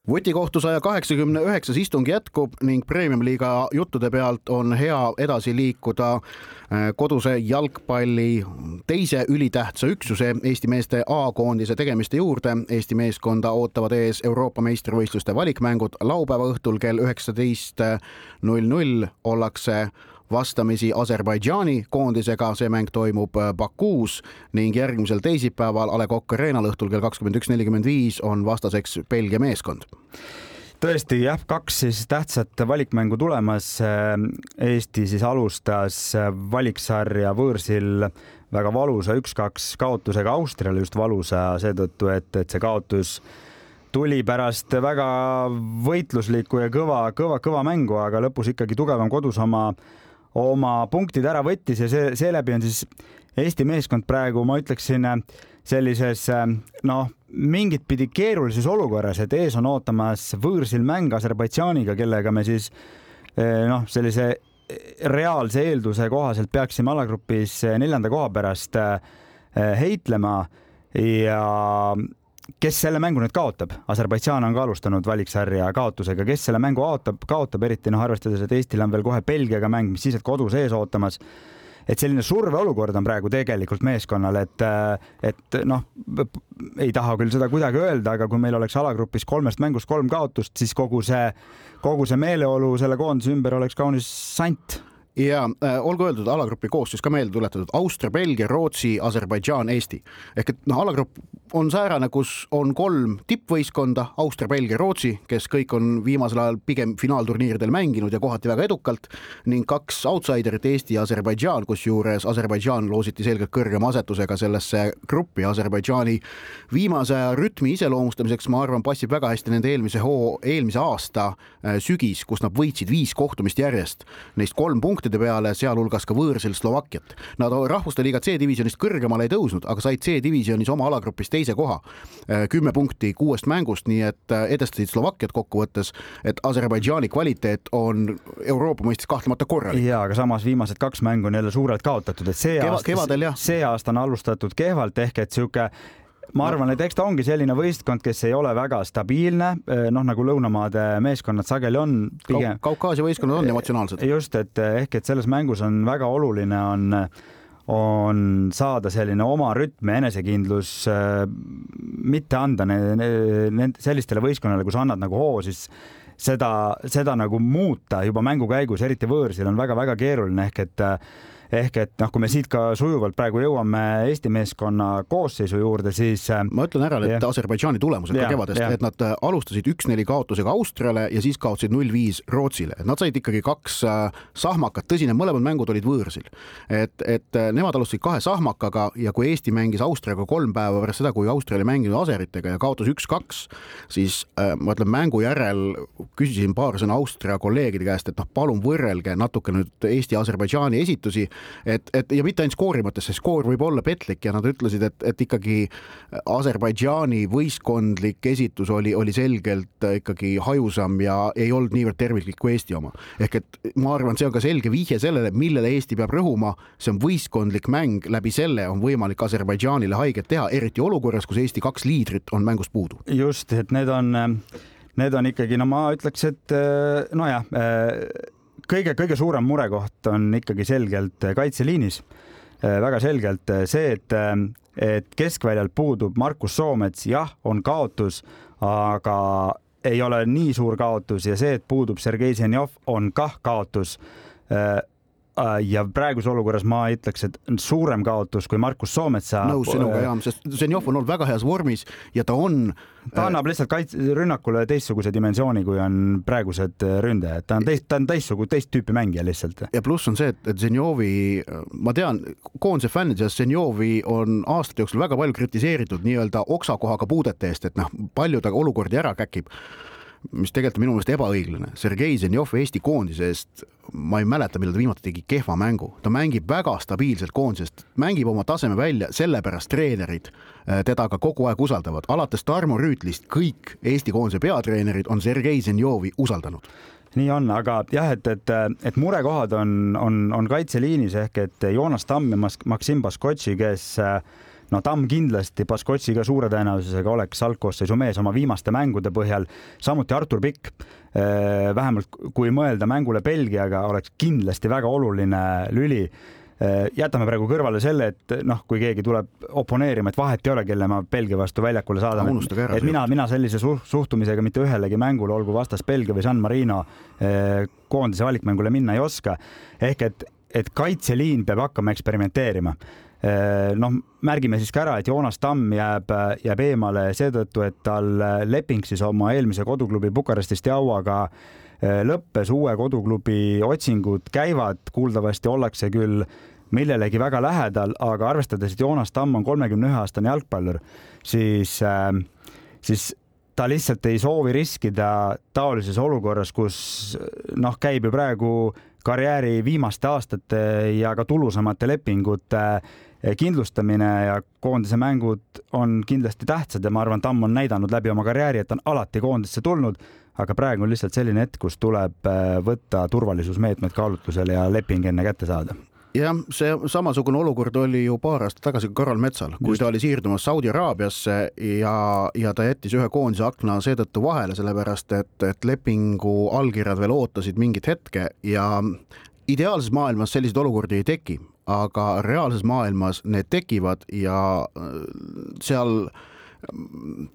vutikohtu saja kaheksakümne üheksas istung jätkub ning Premium-liiga juttude pealt on hea edasi liikuda äh, koduse jalgpalli teise ülitähtsa üksuse Eesti meeste A-koondise tegemiste juurde. Eesti meeskonda ootavad ees Euroopa meistrivõistluste valikmängud laupäeva õhtul kell üheksateist null null ollakse vastamisi Aserbaidžaani koondisega, see mäng toimub äh, Bakuus ning järgmisel teisipäeval A Le Coq Arena'l õhtul kell kakskümmend üks nelikümmend viis on vastaseks Belgia meeskond. Tõesti jah, kaks siis tähtsat valikmängu tulemas. Äh, Eesti siis alustas äh, valiksarja võõrsil väga valusa üks-kaks kaotusega. Austriale, just valusa seetõttu, et, et see kaotus tuli pärast väga võitluslikku ja kõva, kõva, kõva mängu, aga lõpus ikkagi tugevam kodus oma oma punktid ära võttis ja see, seeläbi on siis Eesti meeskond praegu, ma ütleksin, sellises noh, mingit pidi keerulises olukorras, et ees on ootamas võõrsil mäng Aserbaidžaaniga, kellega me siis noh, sellise reaalse eelduse kohaselt peaksime alagrupis neljanda koha pärast heitlema. Ja kes selle mängu nüüd kaotab, Aserbaidžaan on ka alustanud valiksarja kaotusega, kes selle mängu kaotab, kaotab? Eriti noh, arvestades, et Eestil on veel kohe Belgiaga mäng, mis siis, et kodus ees ootamas. et selline surveolukord on praegu tegelikult meeskonnal, et, et noh, ei taha küll seda kuidagi öelda, aga kui meil oleks alagrupis kolmest mängust kolm kaotust, siis kogu see, kogu see meeleolu selle koondise ümber oleks kaunis sant ja äh, olgu öeldud, alagrupi koosseis ka meelde tuletatud Austria, Belgia, Rootsi, Aserbaidžaan, Eesti. Ehk et noh, alagrupp on säärane, kus on kolm tippvõistkonda, Austria, Belgia, Rootsi, kes kõik on viimasel ajal pigem finaalturniiridel mänginud ja kohati väga edukalt ning kaks outsiderit, Eesti ja Aserbaidžaan, kusjuures Aserbaidžaan loositi selgelt kõrgema asetusega sellesse gruppi. Aserbaidžaani viimase aja rütmi iseloomustamiseks, ma arvan, passib väga hästi nende eelmise hoo, eelmise aasta äh, sügis, kus nad võitsid viis kohtumist järjest, neist kolm punktide peale, sealhulgas ka võõrsil Slovakkiat. Nad rahvuste liiga C-divisjonist kõrgemale ei tõusnud, aga said C-divisjonis oma alagrupis teise koha, äh, kümme punkti kuuest mängust, nii et äh, edestasid Slovakkiat kokkuvõttes, et Aserbaidžaani kvaliteet on Euroopa mõistes kahtlemata korralik. ja aga samas viimased kaks mängu on jälle suurelt kaotatud, et see Keva, aasta, see aasta on alustatud kehvalt ehk et sihuke ma arvan, et eks ta ongi selline võistkond, kes ei ole väga stabiilne, äh, noh nagu lõunamaade meeskonnad sageli on pigem. Kaukaasia võistkonnad on emotsionaalsed. just, et ehk et selles mängus on väga oluline on on saada selline oma rütm ja enesekindlus, äh, mitte anda nende sellistele võistkonnale, kus annad nagu hoo, siis seda, seda nagu muuta juba mängu käigus, eriti võõrsil on väga-väga keeruline ehk et ehk et noh, kui me siit ka sujuvalt praegu jõuame Eesti meeskonna koosseisu juurde, siis. Äh, ma ütlen ära need Aserbaidžaani tulemused ka kevadest, et nad äh, alustasid üks-neli kaotusega Austriale ja siis kaotasid null-viis Rootsile, et nad said ikkagi kaks äh, sahmakat, tõsi, need mõlemad mängud olid võõrsil. et, et nemad alustasid kahe sahmakaga ja kui Eesti mängis Austriaga kolm päeva pärast seda, kui Austria oli mänginud aseritega ja kaotas üks-kaks, siis ma ütlen mängu järel küsisin paar sõna Austria kolleegide käest, et noh, palun võrrelge natuke nüüd Eesti-Aserbaidžaani esitusi et, et ja mitte ainult skoori mõttes, see skoor võib olla petlik ja nad ütlesid, et, et ikkagi Aserbaidžaani võistkondlik esitus oli, oli selgelt ikkagi hajusam ja ei olnud niivõrd terviklik kui Eesti oma. ehk et ma arvan, see on ka selge vihje sellele, millele Eesti peab rõhuma, see on võistkondlik mäng, läbi selle on võimalik Aserbaidžaanile haiget teha, eriti olukorras, kus Eesti kaks liidrit on mängust puudu. just, et need on, need on ikkagi, no ma ütleks, et nojah kõige-kõige suurem murekoht on ikkagi selgelt kaitseliinis. väga selgelt see, et, et keskväljal puudub Markus Soomets, jah, on kaotus, aga ei ole nii suur kaotus ja see, et puudub Sergei Zenjov, on kah kaotus Äh, ja praeguses olukorras ma ütleks, et suurem kaotus kui Markus Soometsa. nõus sinuga jah, sest Zenjov on olnud väga heas vormis ja ta on. ta annab lihtsalt kaitse, rünnakule teistsuguse dimensiooni, kui on praegused ründajad, ta on teist, ta on teistsugune, teist tüüpi mängija lihtsalt. ja pluss on see, et, et Zenjovi, ma tean, koondise fännide seas Zenjovi on aastate jooksul väga palju kritiseeritud nii-öelda oksakohaga puudete eest, et noh, palju ta olukordi ära käkib mis tegelikult on minu meelest ebaõiglane. Sergei Zenjov Eesti koondise eest, ma ei mäleta, millal ta viimati tegi kehva mängu, ta mängib väga stabiilselt koondisest, mängib oma taseme välja, sellepärast treenerid äh, teda ka kogu aeg usaldavad, alates Tarmo Rüütlist kõik Eesti koondise peatreenerid on Sergei Zenjovi usaldanud. Nii on, aga jah, et, et, et murekohad on, on, on kaitseliinis ehk et Joonas Tamm ja Maksim Baskotši, kes äh, no Tamm kindlasti Baskotšiga suure tõenäosusega oleks algkoosseisu mees oma viimaste mängude põhjal, samuti Artur Pikk. Äh, vähemalt kui mõelda mängule Belgiaga, oleks kindlasti väga oluline lüli äh, jätame praegu kõrvale selle, et noh, kui keegi tuleb oponeerima, et vahet ei ole, kelle ma Belgia vastu väljakule saadan. et mina, mina sellise suhtumisega mitte ühelegi mängule, olgu vastas Belgia või San Marino äh, koondise valikmängule minna ei oska. ehk et, et kaitseliin peab hakkama eksperimenteerima noh, märgime siis ka ära, et Joonas Tamm jääb, jääb eemale seetõttu, et tal leping siis oma eelmise koduklubi Bukarestis Steauaga äh, lõppes, uue koduklubi otsingud käivad, kuuldavasti ollakse küll millelegi väga lähedal, aga arvestades, et Joonas Tamm on kolmekümne ühe aastane jalgpallur, siis, äh, siis ta lihtsalt ei soovi riskida taolises olukorras, kus noh, käib ju praegu karjääri viimaste aastate ja ka tulusamate lepingute Eh, kindlustamine ja koondise mängud on kindlasti tähtsad ja ma arvan, Tamm on näidanud läbi oma karjääri, et ta on alati koondisse tulnud, aga praegu on lihtsalt selline hetk, kus tuleb eh, võtta turvalisusmeetmed kaalutusele ja leping enne kätte saada jah, see samasugune olukord oli ju paar aastat tagasi ka Karol Metsal, kui Just. ta oli siirdumas Saudi Araabiasse ja, ja ta jättis ühe koondise akna seetõttu vahele, sellepärast et, et lepingu allkirjad veel ootasid mingit hetke ja ideaalses maailmas selliseid olukordi ei teki, aga reaalses maailmas need tekivad ja äh, seal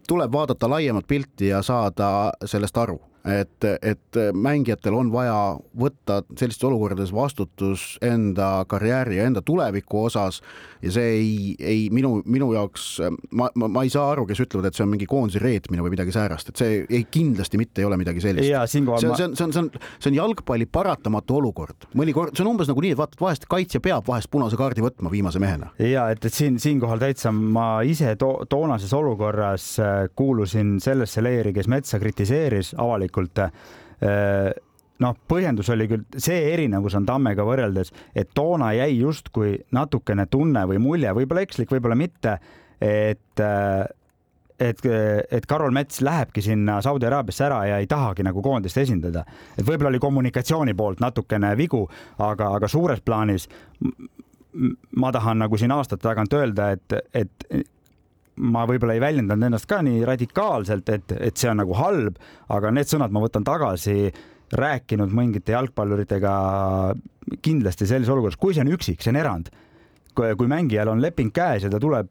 tuleb vaadata laiemat pilti ja saada sellest aru et, et mängijatel on vaja võtta sellistes olukordades vastutus enda karjääri ja enda tuleviku osas ja see ei, ei minu, minu jaoks, ma, ma, ma ei saa aru, kes ütlevad, et see on mingi koondise reetmine või midagi säärast, et see ei, kindlasti mitte ei ole midagi sellist. see on, see on, see on, see on, see on jalgpalli paratamatu olukord, mõnikord see on umbes nagu nii, et vaata, et vahest kaitsja peab vahest punase kaardi võtma viimase mehena. ja et, et siin siinkohal täitsa ma ise to toonases olukorras äh, kuulusin sellesse leeri, kes Metsa kritiseeris avalikult äh, noh, põhjendus oli küll, see erinevus on Tammega võrreldes, et toona jäi justkui natukene tunne või mulje, võib-olla ekslik, võib-olla mitte, et et, et Karol Mets lähebki sinna Saudi Araabiasse ära ja ei tahagi nagu koondist esindada. et võib-olla oli kommunikatsiooni poolt natukene vigu, aga, aga suures plaanis ma tahan nagu siin aastate tagant öelda, et, et ma võib-olla ei väljendanud ennast ka nii radikaalselt, et, et see on nagu halb, aga need sõnad ma võtan tagasi, rääkinud mingite jalgpalluritega kindlasti sellises olukorras, kui see on üksik, see on erand kui mängijal on leping käes ja ta tuleb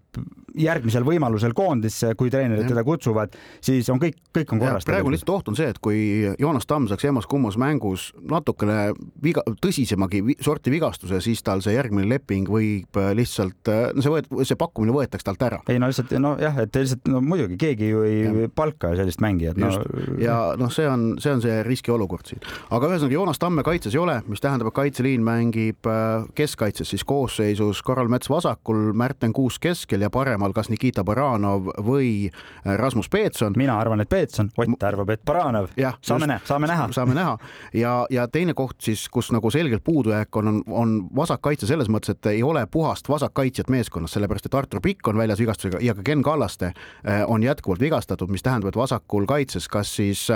järgmisel võimalusel koondisse, kui treenerid teda kutsuvad, siis on kõik, kõik on korras. praegu lihtsalt oht on see, et kui Joonas Tamm saaks emas-kummas mängus natukene viga, tõsisemagi sorti vigastuse, siis tal see järgmine leping võib lihtsalt, no see võet-, see pakkumine võetakse talt ära. ei no lihtsalt nojah, et lihtsalt no muidugi keegi ju ei ja. palka sellist mängijat no.... ja noh, see on, see on see riskiolukord siin, aga ühesõnaga Joonas Tamme kaitses ei ole, mis tähendab, et kaitseliin mängib äh, keskkaitses siis koosseisus Karol Mets vasakul, Märten Kuusk keskel ja paremal kas Nikita Baranov või äh, Rasmus Peetson. mina arvan, et Peetson, Ott arvab, et Baranov. saame näha, saame näha. saame näha ja, ja teine koht siis, kus nagu selgelt puudujääk on, on, on vasakkaitse selles mõttes, et ei ole puhast vasakkaitsjat meeskonnas, sellepärast et Artur Pikk on väljas vigastusega ja ka Ken Kallaste äh, on jätkuvalt vigastatud, mis tähendab, et vasakul kaitses, kas siis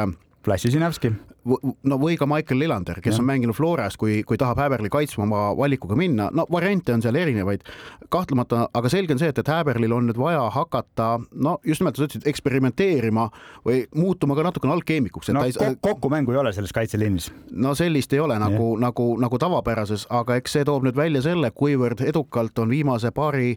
Vlassi Sinevski no või ka Michael Lillander, kes ja. on mänginud Floras, kui, kui tahab Häberli kaitsma oma valikuga minna, no variante on seal erinevaid, kahtlemata, aga selge on see, et, et Häberlil on nüüd vaja hakata no just nimelt, sa ütlesid, eksperimenteerima või muutuma ka natukene algkeemikuks. no ei, kokku mängu ei ole selles kaitseliinis. no sellist ei ole nagu, nagu, nagu tavapärases, aga eks see toob nüüd välja selle, kuivõrd edukalt on viimase paari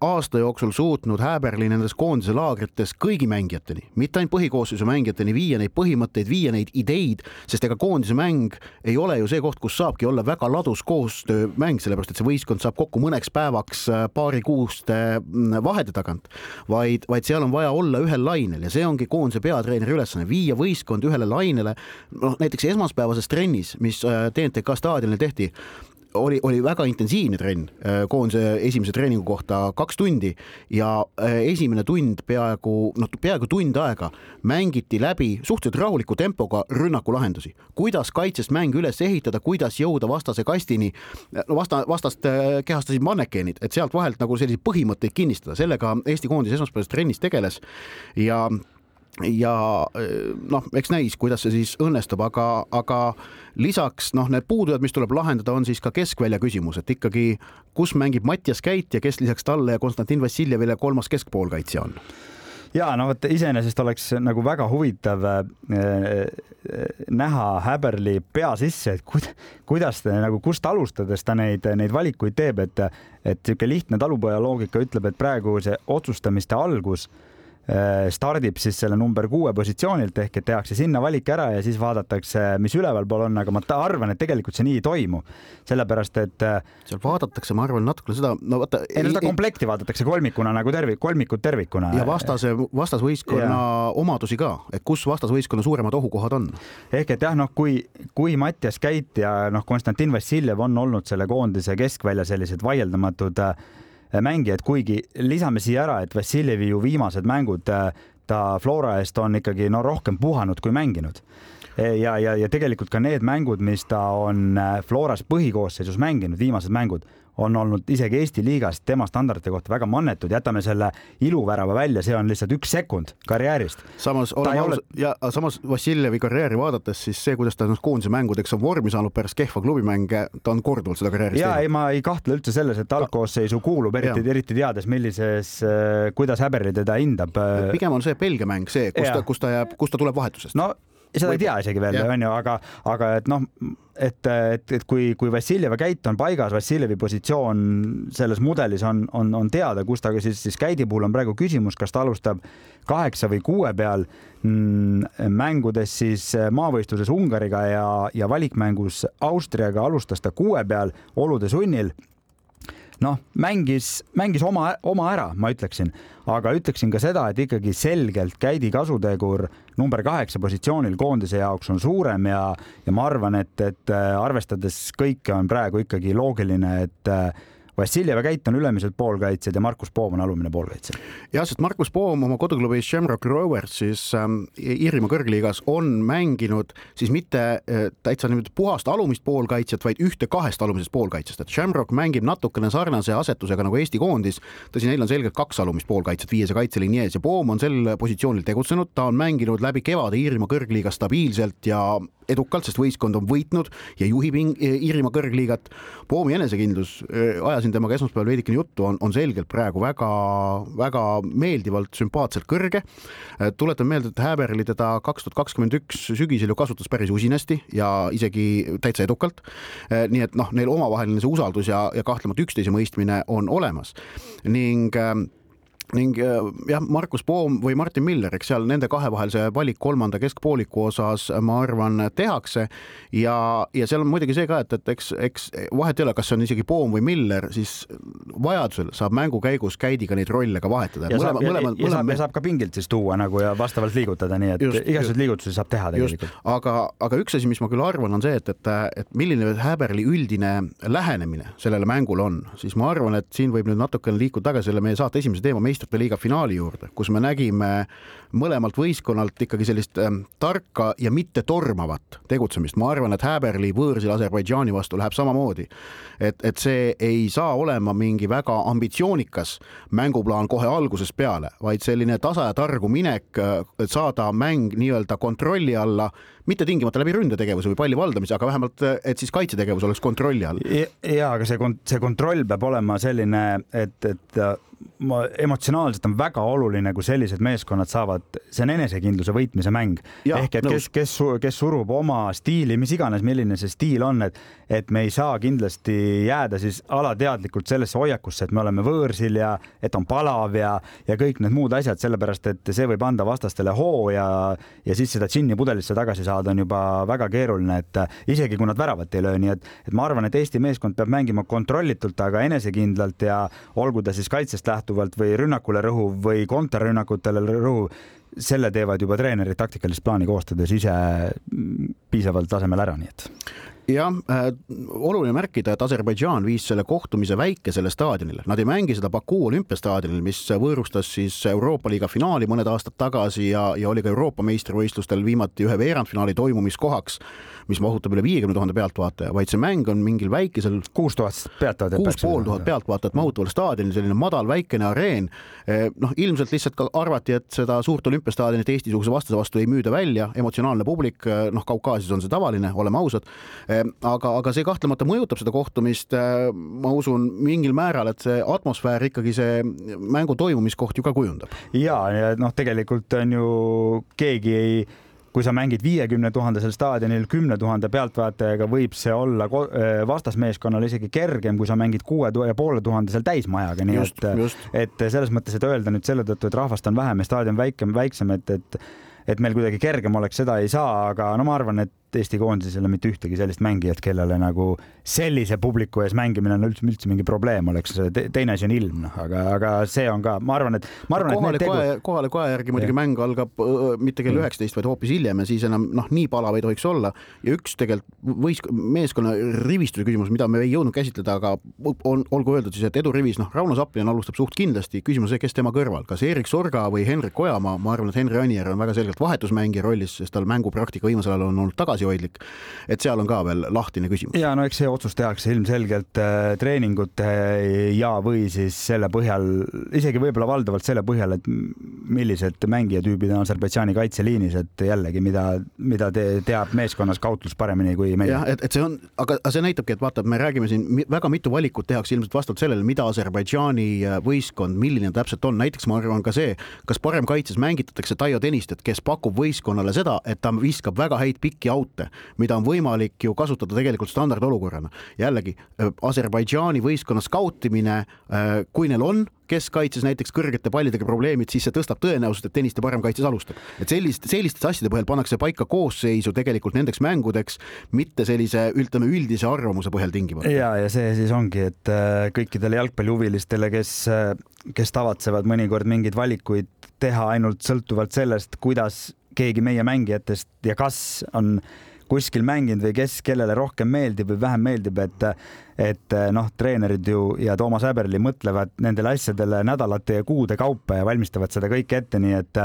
aasta jooksul suutnud Häberli nendes koondise laagrites kõigi mängijateni, mitte ainult põhikoosseisu mängijateni viia neid põhimõtteid, viia neid ideid sest ega koondise mäng ei ole ju see koht, kus saabki olla väga ladus koostöömäng, sellepärast et see võistkond saab kokku mõneks päevaks äh, paarikuuste mm, vahede tagant, vaid, vaid seal on vaja olla ühel lainel ja see ongi koondise peatreeneri ülesanne, viia võistkond ühele lainele. noh, näiteks esmaspäevases trennis, mis TNTK äh, staadionil tehti, oli, oli väga intensiivne trenn äh, koondise esimese treeningu kohta kaks tundi ja äh, esimene tund peaaegu noh, peaaegu tund aega mängiti läbi suhteliselt rahuliku tempoga rünnakulahendusi, kuidas kaitsest mäng üles ehitada, kuidas jõuda vastase kastini, vasta, vastast äh, kehastasid mannekeenid, et sealt vahelt nagu selliseid põhimõtteid kinnistada, sellega Eesti koondis esmaspäevases trennis tegeles ja ja noh, eks näis, kuidas see siis õnnestub, aga, aga lisaks noh, need puudujad, mis tuleb lahendada, on siis ka keskvälja küsimus, et ikkagi, kus mängib Mattias Käit ja kes lisaks talle ja Konstantin Vassiljevile kolmas keskpoolkaitsja on? ja no vot, iseenesest oleks nagu väga huvitav äh, näha Häberli pea sisse, et kuid, kuidas ta nagu, kust alustades ta neid, neid valikuid teeb, et, et niisugune lihtne talupoja loogika ütleb, et praegu see otsustamiste algus Äh, stardib siis selle number kuue positsioonilt ehk et tehakse sinna valik ära ja siis vaadatakse, mis ülevalpool on, aga ma arvan, et tegelikult see nii ei toimu, sellepärast et. Äh, seal vaadatakse, ma arvan, natukene seda, no vaata. ei no seda komplekti vaadatakse kolmikuna nagu tervik, kolmikut tervikuna. ja vastase, vastasvõistkonna ja. omadusi ka, et kus vastasvõistkonna suuremad ohukohad on. ehk et jah, noh, kui, kui Mattias Käit ja noh, Konstantin Vassiljev on olnud selle koondise keskvälja sellised vaieldamatud äh, mängijad, kuigi lisame siia ära, et Vassiljevi ju viimased mängud äh, ta Flora eest on ikkagi no rohkem puhanud kui mänginud. Ja, ja, ja tegelikult ka need mängud, mis ta on äh, Floras põhikoosseisus mänginud, viimased mängud, on olnud isegi Eesti liigas tema standardite kohta väga mannetud, jätame selle iluvärava välja, see on lihtsalt üks sekund karjäärist. samas oleme ausad ole... ja samas Vassiljevi karjääri vaadates, siis see, kuidas ta ennast koondise mängudeks on vormi saanud pärast kehva klubimänge, ta on korduvalt seda karjääris teinud. ja ei, ma ei kahtle üldse selles, et algkoosseisu kuulub, eriti, eriti teades, millises, äh, kuidas Häberli teda hindab. pigem on see Belgia mäng see, kus ja. ta, kus ta jääb, kus ta tuleb vahetusest. no seda ei tea isegi veel, onju, aga, aga et noh, et, et, et kui, kui Vassiljeva käit on paigas, Vassiljevi positsioon selles mudelis on, on, on teada, kus ta siis, siis käidi puhul on praegu küsimus, kas ta alustab kaheksa või kuue peal mm, mängudes siis maavõistluses Ungariga ja, ja valikmängus Austriaga alustas ta kuue peal olude sunnil. Noh, mängis, mängis oma, oma ära, ma ütleksin, aga ütleksin ka seda, et ikkagi selgelt Käidi kasutegur number kaheksa positsioonil koondise jaoks on suurem ja, ja ma arvan, et, et äh, arvestades kõike on praegu ikkagi loogiline, et äh, Vassiljev ja Käit on ülemised poolkaitsjad ja Markus Poom on alumine poolkaitsja. jah, sest Markus Poom oma koduklubis Shamrock Rovers siis ähm, Iirimaa kõrgliigas on mänginud siis mitte äh, täitsa niimoodi puhast alumist poolkaitsjat, vaid ühte kahest alumisest poolkaitsjast, et Shamrock mängib natukene sarnase asetusega nagu Eesti koondis. tõsi, neil on selgelt kaks alumist poolkaitsjat viies ja kaitseliini ees ja Poom on sel positsioonil tegutsenud, ta on mänginud läbi kevade Iirimaa kõrgliigas stabiilselt ja edukalt, sest võistkond on võitnud ja juhib Iirimaa kõrgliigat. Poomi enesekindlus, äh, ajasin temaga esmaspäeval veidikene juttu, on, on selgelt praegu väga-väga meeldivalt, sümpaatselt kõrge. Äh, tuletan meelde, et Häberli teda kaks tuhat kakskümmend üks sügisel ju kasutas päris usinasti ja isegi täitsa edukalt. Äh, nii et noh, neil omavaheline see usaldus ja, ja kahtlemata üksteise mõistmine on olemas ning ning äh, jah, Markus Poom või Martin Miller, eks seal nende kahe vahel see valik kolmanda keskpooliku osas, ma arvan, tehakse. ja, ja seal on muidugi see ka, et, et eks, eks vahet ei ole, kas see on isegi Poom või Miller, siis vajadusel saab mängu käigus Käidiga neid rolle ka vahetada. ja, saab, mõlema, ja, ja saab, saab ka pingilt siis tuua nagu ja vastavalt liigutada, nii et igasuguseid liigutusi saab teha tegelikult. aga, aga üks asi, mis ma küll arvan, on see, et, et, et milline Häberli üldine lähenemine sellele mängule on, siis ma arvan, et siin võib nüüd natukene liikuda tagasi selle meie saate esimese teema meistrite liiga finaali juurde, kus me nägime mõlemalt võistkonnalt ikkagi sellist äh, tarka ja mitte tormavat tegutsemist. ma arvan, et Häberli võõrsil Aserbaidžaani vastu läheb samamoodi. et, et see ei saa olema mingi väga ambitsioonikas mänguplaan kohe algusest peale, vaid selline tasa ja targu minek, et saada mäng nii-öelda kontrolli alla mitte tingimata läbi ründetegevuse või palli valdamise, aga vähemalt, et siis kaitsetegevus oleks kontrolli all. ja, aga see, see kontroll peab olema selline, et, et ma emotsionaalselt on väga oluline, kui sellised meeskonnad saavad, see on enesekindluse võitmise mäng. ehk et kes, kes, kes surub oma stiili, mis iganes, milline see stiil on, et, et me ei saa kindlasti jääda siis alateadlikult sellesse hoiakusse, et me oleme võõrsil ja et on palav ja, ja kõik need muud asjad, sellepärast et see võib anda vastastele hoo ja, ja siis seda džinni pudelisse tagasi saada on juba väga keeruline, et isegi kui nad väravat ei löö, nii et, et ma arvan, et Eesti meeskond peab mängima kontrollitult, aga enesekindlalt ja olgu ta siis kaitsest lähtuvalt või rünnakule rõhuv või kontrarünnakutele rõhuv, selle teevad juba treenerid taktikalist plaani koostades ise piisaval tasemel ära, nii et jah äh,, oluline märkida, et Aserbaidžaan viis selle kohtumise väikesele staadionile, nad ei mängi seda Baku olümpiastaadionil, mis võõrustas siis Euroopa liiga finaali mõned aastad tagasi ja, ja oli ka Euroopa meistrivõistlustel viimati ühe veerandfinaali toimumiskohaks mis mahutab üle viiekümne tuhande pealtvaataja, vaid see mäng on mingil väikesel. kuus tuhat pealtvaatajat. kuus pool tuhat pealtvaatajat mahutaval staadionil, selline madal väikene areen. Eh, noh, ilmselt lihtsalt ka arvati, et seda suurt olümpiastaadionit Eesti-suguse vastase vastu ei müüda välja, emotsionaalne publik, eh, noh, Kaukaasias on see tavaline, oleme ausad. Eh, aga, aga see kahtlemata mõjutab seda kohtumist. ma usun mingil määral, et see atmosfäär ikkagi see mängu toimumiskoht ju ka kujundab. ja, ja noh, tegelikult on ju keegi ei kui sa mängid viiekümne tuhandesel staadionil kümne tuhande pealtvaatajaga, võib see olla äh, vastasmeeskonnal isegi kergem, kui sa mängid kuue ja poole tuhandesel täismajaga, nii just, et, et selles mõttes, et öelda nüüd selle tõttu, et rahvast on vähem ja staadion väikem, väiksem, et, et et meil kuidagi kergem oleks, seda ei saa, aga no ma arvan, et Eesti koondises ei ole mitte ühtegi sellist mängijat, kellele nagu sellise publiku ees mängimine on üldse, üldse mingi probleem oleks. teine asi on ilm, noh, aga, aga see on ka, ma arvan, et ma arvan, kohale et tegu... kohale kohe järgi muidugi mäng algab öö, mitte kell üheksateist, vaid hoopis hiljem ja siis enam noh, nii palav ei tohiks olla. ja üks tegelikult võis meeskonna rivistuse küsimus, mida me ei jõudnud käsitleda, aga on, olgu öeldud siis, et edurivis, noh, Rauno Saplin alustab suht kindlasti, küsimus see, kes tema kõrval, kas Erik Sorga või Henrik Ojamaa, ma arvan, et Henri Anier on väga selgelt vahetusmängija rollis, sest tal mängupraktika viimasel ajal on olnud tagasihoidlik et seal on ka veel lahtine küsimus. ja no eks see otsus tehakse ilmselgelt äh, treeningute ja, või siis selle põhjal, isegi võib-olla valdavalt selle põhjal, et millised mängijatüübid on Aserbaidžaani kaitseliinis, et jällegi, mida, mida te, teab meeskonnas kautlus paremini kui meie. jah, et, et see on, aga see näitabki, et vaata, me räägime siin väga mitu valikut tehakse ilmselt vastavalt sellele, mida Aserbaidžaani äh, võistkond, milline täpselt on, näiteks ma arvan ka see, kas parem kaitses mängitatakse Taio Tõnistet, kes pakub võistkonnale seda, et ta viskab väga häid pikki aute, mida on võimalik ju kasutada tegelikult standardolukorrana. jällegi äh, Aserbaidžaani võistkonna skautimine, äh, kui neil on keskkaitses näiteks kõrgete pallidega probleemid, siis see tõstab tõenäosust, et Tõniste parem kaitses alustab. et sellist, selliste asjade põhjal pannakse paika koosseisu tegelikult nendeks mängudeks, mitte sellise ütleme üldise arvamuse põhjal tingimata. ja, ja see siis ongi, et äh, kõikidele jalgpallihuvilistele, kes, kes tavatsevad mõnikord mingeid valikuid teha ainult sõltuvalt sellest, kuidas keegi meie mängijatest ja kas on kuskil mänginud või kes kellele rohkem meeldib või vähem meeldib, et et noh, treenerid ju ja Toomas Häberli mõtlevad nendele asjadele nädalate ja kuude kaupa ja valmistavad seda kõike ette, nii et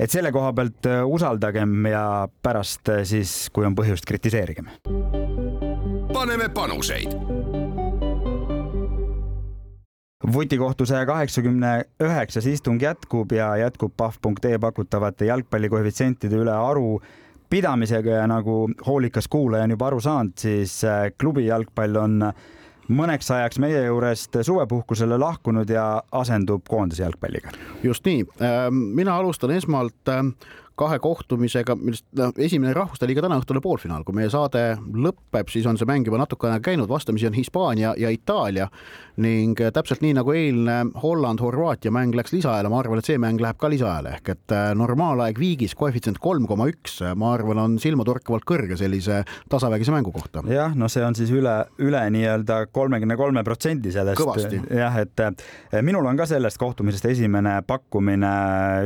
et selle koha pealt usaldagem ja pärast siis, kui on põhjust, kritiseerigem. paneme panuseid vutikohtu saja kaheksakümne üheksas istung jätkub ja jätkub pahv.ee pakutavate jalgpallikoefitsientide üle aru pidamisega ja nagu hoolikas kuulaja on juba aru saanud, siis äh, klubi jalgpall on mõneks ajaks meie juurest suvepuhkusele lahkunud ja asendub koondise jalgpalliga. just nii, ähm, mina alustan esmalt ähm, kahe kohtumisega, millest noh, esimene rahvuste liiga täna õhtune poolfinaal, kui meie saade lõpeb, siis on see mäng juba natukene käinud, vastamisi on Hispaania ja Itaalia ning täpselt nii nagu eilne Holland-Horvaatia mäng läks lisaajale, ma arvan, et see mäng läheb ka lisaajale. Ehk et äh, normaalaeg viigis koefitsient kolm koma üks, ma arvan, on silmatorkavalt kõrge sellise tasavägise mängu kohta. jah, no see on siis üle, üle nii-öelda kolmekümne kolme protsendi sellest. jah, et äh, minul on ka sellest kohtumisest esimene pakkumine,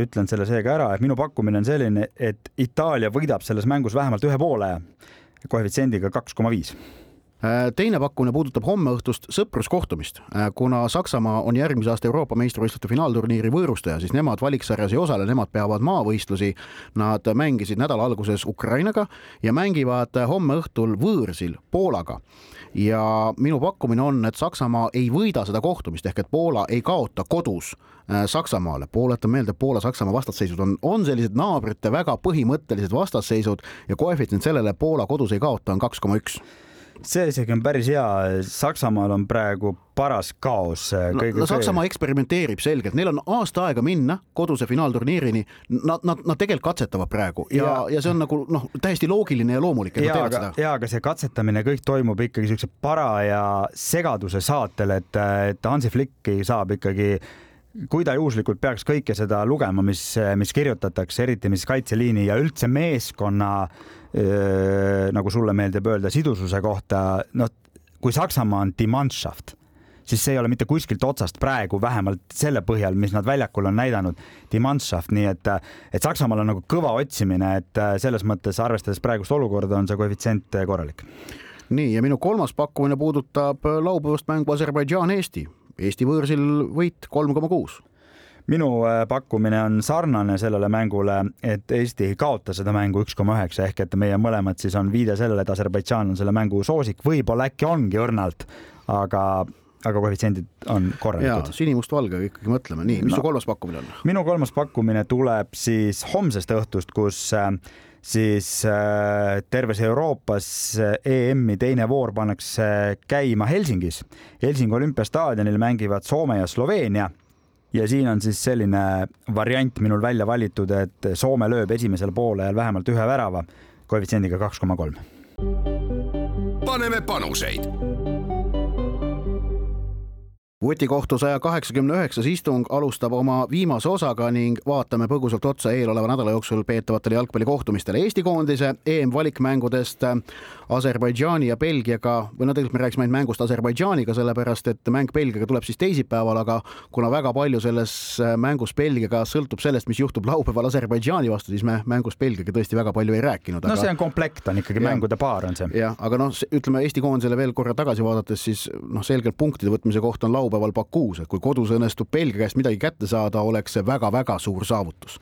ütlen selle seega ära, et minu pakkumine on selline, et Itaalia võidab selles mängus vähemalt ühe poole koefitsiendiga kaks koma viis teine pakkumine puudutab hommeõhtust sõpruskohtumist. Äh, kuna Saksamaa on järgmise aasta Euroopa meistrivõistluste finaalturniiri võõrustaja, siis nemad valiksarjas ei osale, nemad peavad maavõistlusi. Nad mängisid nädala alguses Ukrainaga ja mängivad homme õhtul võõrsil Poolaga ja minu pakkumine on, et Saksamaa ei võida seda kohtumist ehk et Poola ei kaota kodus äh, Saksamaale. tuletan meelde, Poola-Saksamaa vastasseisud on, on sellised naabrite väga põhimõttelised vastasseisud ja koefitsient sellele Poola kodus ei kaota on kaks koma üks see isegi on päris hea, Saksamaal on praegu paras kaos. no, no Saksamaa see... eksperimenteerib selgelt, neil on aasta aega minna koduse finaalturniirini. Nad, nad, nad tegelikult katsetavad praegu ja, ja, ja see on nagu noh, täiesti loogiline ja loomulik. ja, aga, ja aga see katsetamine kõik toimub ikkagi siukse paraja segaduse saatel, et, et Hansi Flicki saab ikkagi kui ta juhuslikult peaks kõike seda lugema, mis, mis kirjutatakse, eriti mis kaitseliini ja üldse meeskonna äh, nagu sulle meeldib öelda, sidususe kohta, noh, kui Saksamaa on die Mannschaft, siis see ei ole mitte kuskilt otsast praegu vähemalt selle põhjal, mis nad väljakul on näidanud, die Mannschaft, nii et, et Saksamaal on nagu kõva otsimine, et selles mõttes arvestades praegust olukorda, on see koefitsient korralik. nii ja minu kolmas pakkumine puudutab laupäevast mängu Aserbaidžaan-Eesti. Eesti võõrsil võit kolm koma kuus. Minu äh, pakkumine on sarnane sellele mängule, et Eesti ei kaota seda mängu üks koma üheksa ehk et meie mõlemad siis on viide sellele, et Aserbaidžaan on selle mängu soosik, võib-olla äkki ongi õrnalt, aga aga koefitsiendid on korralikud. sinimustvalgega ikkagi mõtleme, nii, mis no, su kolmas pakkumine on? minu kolmas pakkumine tuleb siis homsest õhtust, kus äh, siis äh, terves Euroopas EM-i teine voor pannakse käima Helsingis. Helsingi olümpiastaadionil mängivad Soome ja Sloveenia ja siin on siis selline variant minul välja valitud, et Soome lööb esimesel poolel vähemalt ühe värava koefitsiendiga kaks koma kolm. paneme panuseid vutikohtu saja kaheksakümne üheksas istung alustab oma viimase osaga ning vaatame põgusalt otsa eeloleva nädala jooksul peetavatele jalgpallikohtumistele. Eesti koondise EM-valikmängudest Aserbaidžaani ja Belgiaga või no tegelikult me rääkisime ainult mängust Aserbaidžaaniga, sellepärast et mäng Belgiaga tuleb siis teisipäeval, aga kuna väga palju selles mängus Belgiaga sõltub sellest, mis juhtub laupäeval Aserbaidžaani vastu, siis me mängust Belgiaga tõesti väga palju ei rääkinud. no aga... see on komplekt, on ikkagi mängude paar on see. jah, aga noh, ütleme Eesti koondisele veel korra tagasi vaadates, siis noh, selgelt punktide võtmise koht on laupäeval laupäeval Bakuus, et kui kodus õnnestub Belgia käest midagi kätte saada, oleks see väga-väga suur saavutus.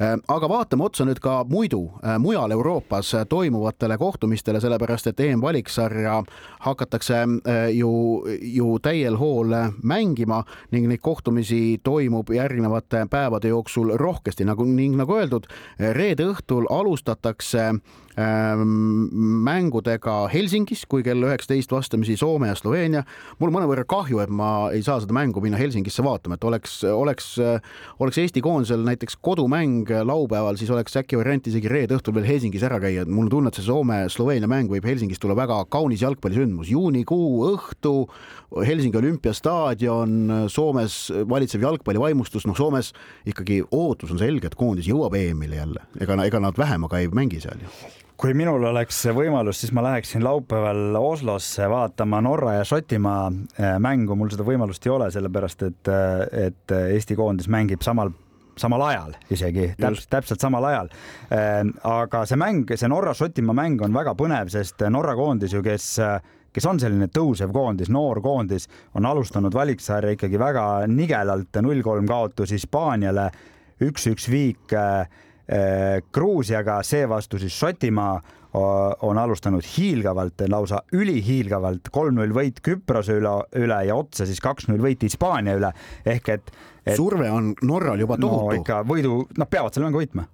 Äh, aga vaatame otsa nüüd ka muidu äh, mujal Euroopas toimuvatele kohtumistele, sellepärast et EM-valiksarja hakatakse äh, ju, ju täiel hool mängima ning neid kohtumisi toimub järgnevate päevade jooksul rohkesti, nagu ning nagu öeldud, reede õhtul alustatakse mängudega Helsingis, kui kell üheksateist vastamisi Soome ja Sloveenia. mul mõnevõrra kahju, et ma ei saa seda mängu minna Helsingisse vaatama, et oleks, oleks, oleks Eesti koondisel näiteks kodumäng laupäeval, siis oleks äkki variant isegi reede õhtul veel Helsingis ära käia, et mul on tunne, et see Soome-Sloveenia mäng võib Helsingist tulla väga kaunis jalgpallisündmus, juunikuu õhtu, Helsingi olümpiastaadion, Soomes valitsev jalgpallivaimustus, noh, Soomes ikkagi ootus on selge, et koondis jõuab EM-ile jälle, ega, ega nad vähemaga ei mängi seal ju kui minul oleks võimalus, siis ma läheksin laupäeval Oslosse vaatama Norra ja Šotimaa äh, mängu, mul seda võimalust ei ole, sellepärast et, äh, et Eesti koondis mängib samal samal ajal isegi, täpselt, täpselt samal ajal. Äh, aga see mäng, see Norra-Šotimaa mäng on väga põnev, sest Norra koondis ju, kes, kes on selline tõusev koondis, noor koondis, on alustanud valiksarja ikkagi väga nigelalt, null kolm kaotus Hispaaniale, üks-üks viik Äh, Gruusiaga, seevastu siis Šotimaa on alustanud hiilgavalt, lausa ülihiilgavalt, kolm-null võit Küprose üle, üle ja otsa siis kaks-null võit Hispaania üle ehk et, et. surve on Norral juba tohutu no,. ikka võidu, nad peavad selle mängu võitma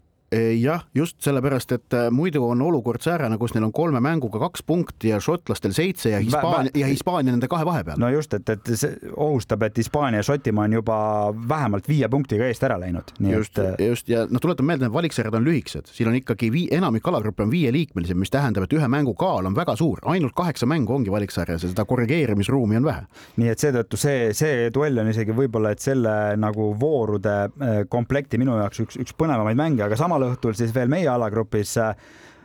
jah, just sellepärast, et äh, muidu on olukord säärane, kus neil on kolme mänguga kaks punkti ja šotlastel seitse ja Hispaania ja Hispaania nende kahe vahepeal. no just, et, et see ohustab, et Hispaania ja Šotimaa on juba vähemalt viie punktiga eest ära läinud. just et..., just ja noh, tuletan meelde, need valiksarjad on lühikesed, siin on ikkagi vii, enamik alagruppe on viieliikmelised, mis tähendab, et ühe mängu kaal on väga suur, ainult kaheksa mängu ongi valiksarjas ja seda korrigeerimisruumi on vähe. nii et seetõttu see, see duell on isegi võib-olla, et selle nagu voorude komplekti minu jaoks üks, üks põnevamaid mänge, aga samal õhtul siis veel meie alagrupis äh,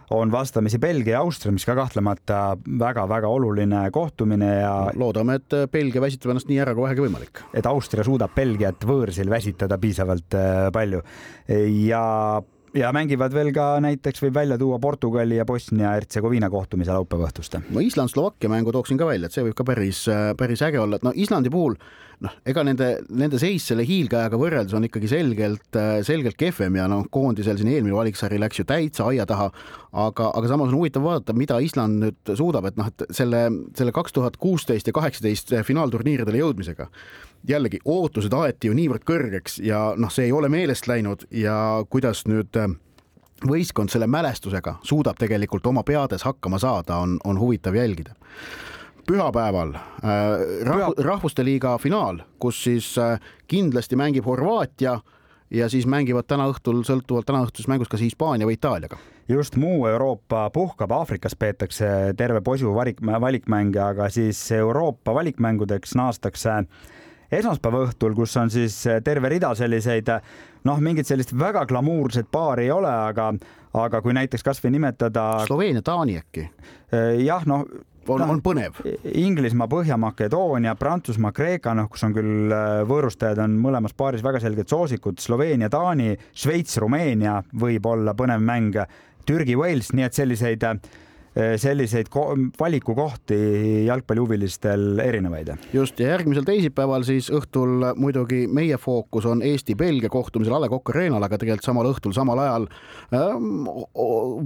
on vastamisi Belgia ja Austria, mis ka kahtlemata väga-väga oluline kohtumine ja loodame, et äh, Belgia väsitab ennast nii ära kui vähegi võimalik. et Austria suudab Belgiat võõrsil väsitada piisavalt äh, palju ja ja mängivad veel ka näiteks võib välja tuua Portugali ja Bosnia-Hertsegoviina kohtumise laupäeva õhtust. no Island-Slovakkia mängu tooksin ka välja, et see võib ka päris, päris äge olla, et no Islandi puhul noh, ega nende, nende seis selle hiilgeajaga võrreldes on ikkagi selgelt, selgelt kehvem ja noh, koondisel siin eelmine valiksari läks ju täitsa aia taha, aga, aga samas on huvitav vaadata, mida Island nüüd suudab, et noh, et selle, selle kaks tuhat kuusteist ja kaheksateist finaalturniiridele jõudmisega jällegi ootused aeti ju niivõrd kõrgeks ja noh, see ei ole meelest läinud ja kuidas nüüd äh, võistkond selle mälestusega suudab tegelikult oma peades hakkama saada, on, on huvitav jälgida. Pühapäeval äh, rahvu, Rahvuste Liiga finaal, kus siis äh, kindlasti mängib Horvaatia ja siis mängivad täna õhtul, sõltuvalt täna õhtusest mängust, kas Hispaania või Itaaliaga just muu Euroopa puhkab, Aafrikas peetakse terve posu valik, valikmänge, aga siis Euroopa valikmängudeks naastakse esmaspäeva õhtul, kus on siis terve rida selliseid noh, mingit sellist väga glamuurset paari ei ole, aga, aga kui näiteks kasvõi nimetada. Sloveenia, Taani äkki? Eh, jah, noh on, on põnev. Inglismaa, Põhja-Makedoonia, Prantsusmaa, Kreeka, noh, kus on küll eh, võõrustajad on mõlemas paaris väga selged soosikud, Sloveenia, Taani, Šveits, Rumeenia võib olla põnev mäng, Türgi, Wales, nii et selliseid äh, selliseid valikukohti jalgpallihuvilistel erinevaid. just ja järgmisel teisipäeval siis õhtul muidugi meie fookus on Eesti-Belgia kohtumisel A Le Coq Arena'l, aga tegelikult samal õhtul, samal ajal ähm,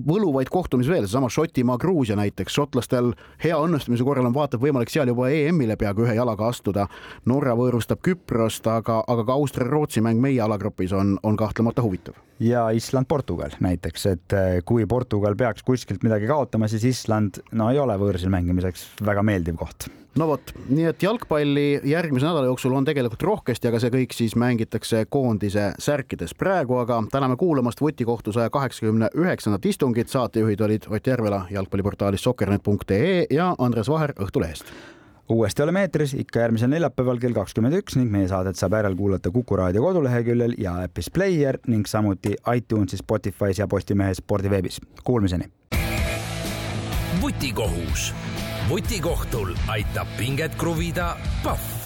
võluvaid kohtumisi veel, seesama Šotimaa-Gruusia näiteks, šotlastel hea õnnestumise korral on vaata et võimalik seal juba EM-ile peaaegu ühe jalaga astuda. Norra võõrustab Küprost, aga, aga ka Austria-Rootsi mäng meie alagrupis on, on kahtlemata huvitav ja Island-Portugal näiteks, et eh, kui Portugal peaks kuskilt midagi kaotama, siis Island no ei ole võõrsil mängimiseks väga meeldiv koht. No vot, nii et jalgpalli järgmise nädala jooksul on tegelikult rohkesti, aga see kõik siis mängitakse koondise särkides. praegu aga täname kuulamast vutikohtu saja kaheksakümne üheksandat istungit, saatejuhid olid Ott Järvela jalgpalliportaalist sokkernet.ee ja Andres Vaher Õhtulehest uuesti oleme eetris ikka järgmisel neljapäeval kell kakskümmend üks ning meie saadet saab järelkuulata Kuku raadio koduleheküljel ja äpis Player ning samuti iTunesis, Spotify's ja Postimehe spordiveebis. Kuulmiseni. vutikohus. vutikohtul aitab pinget kruvida Pahv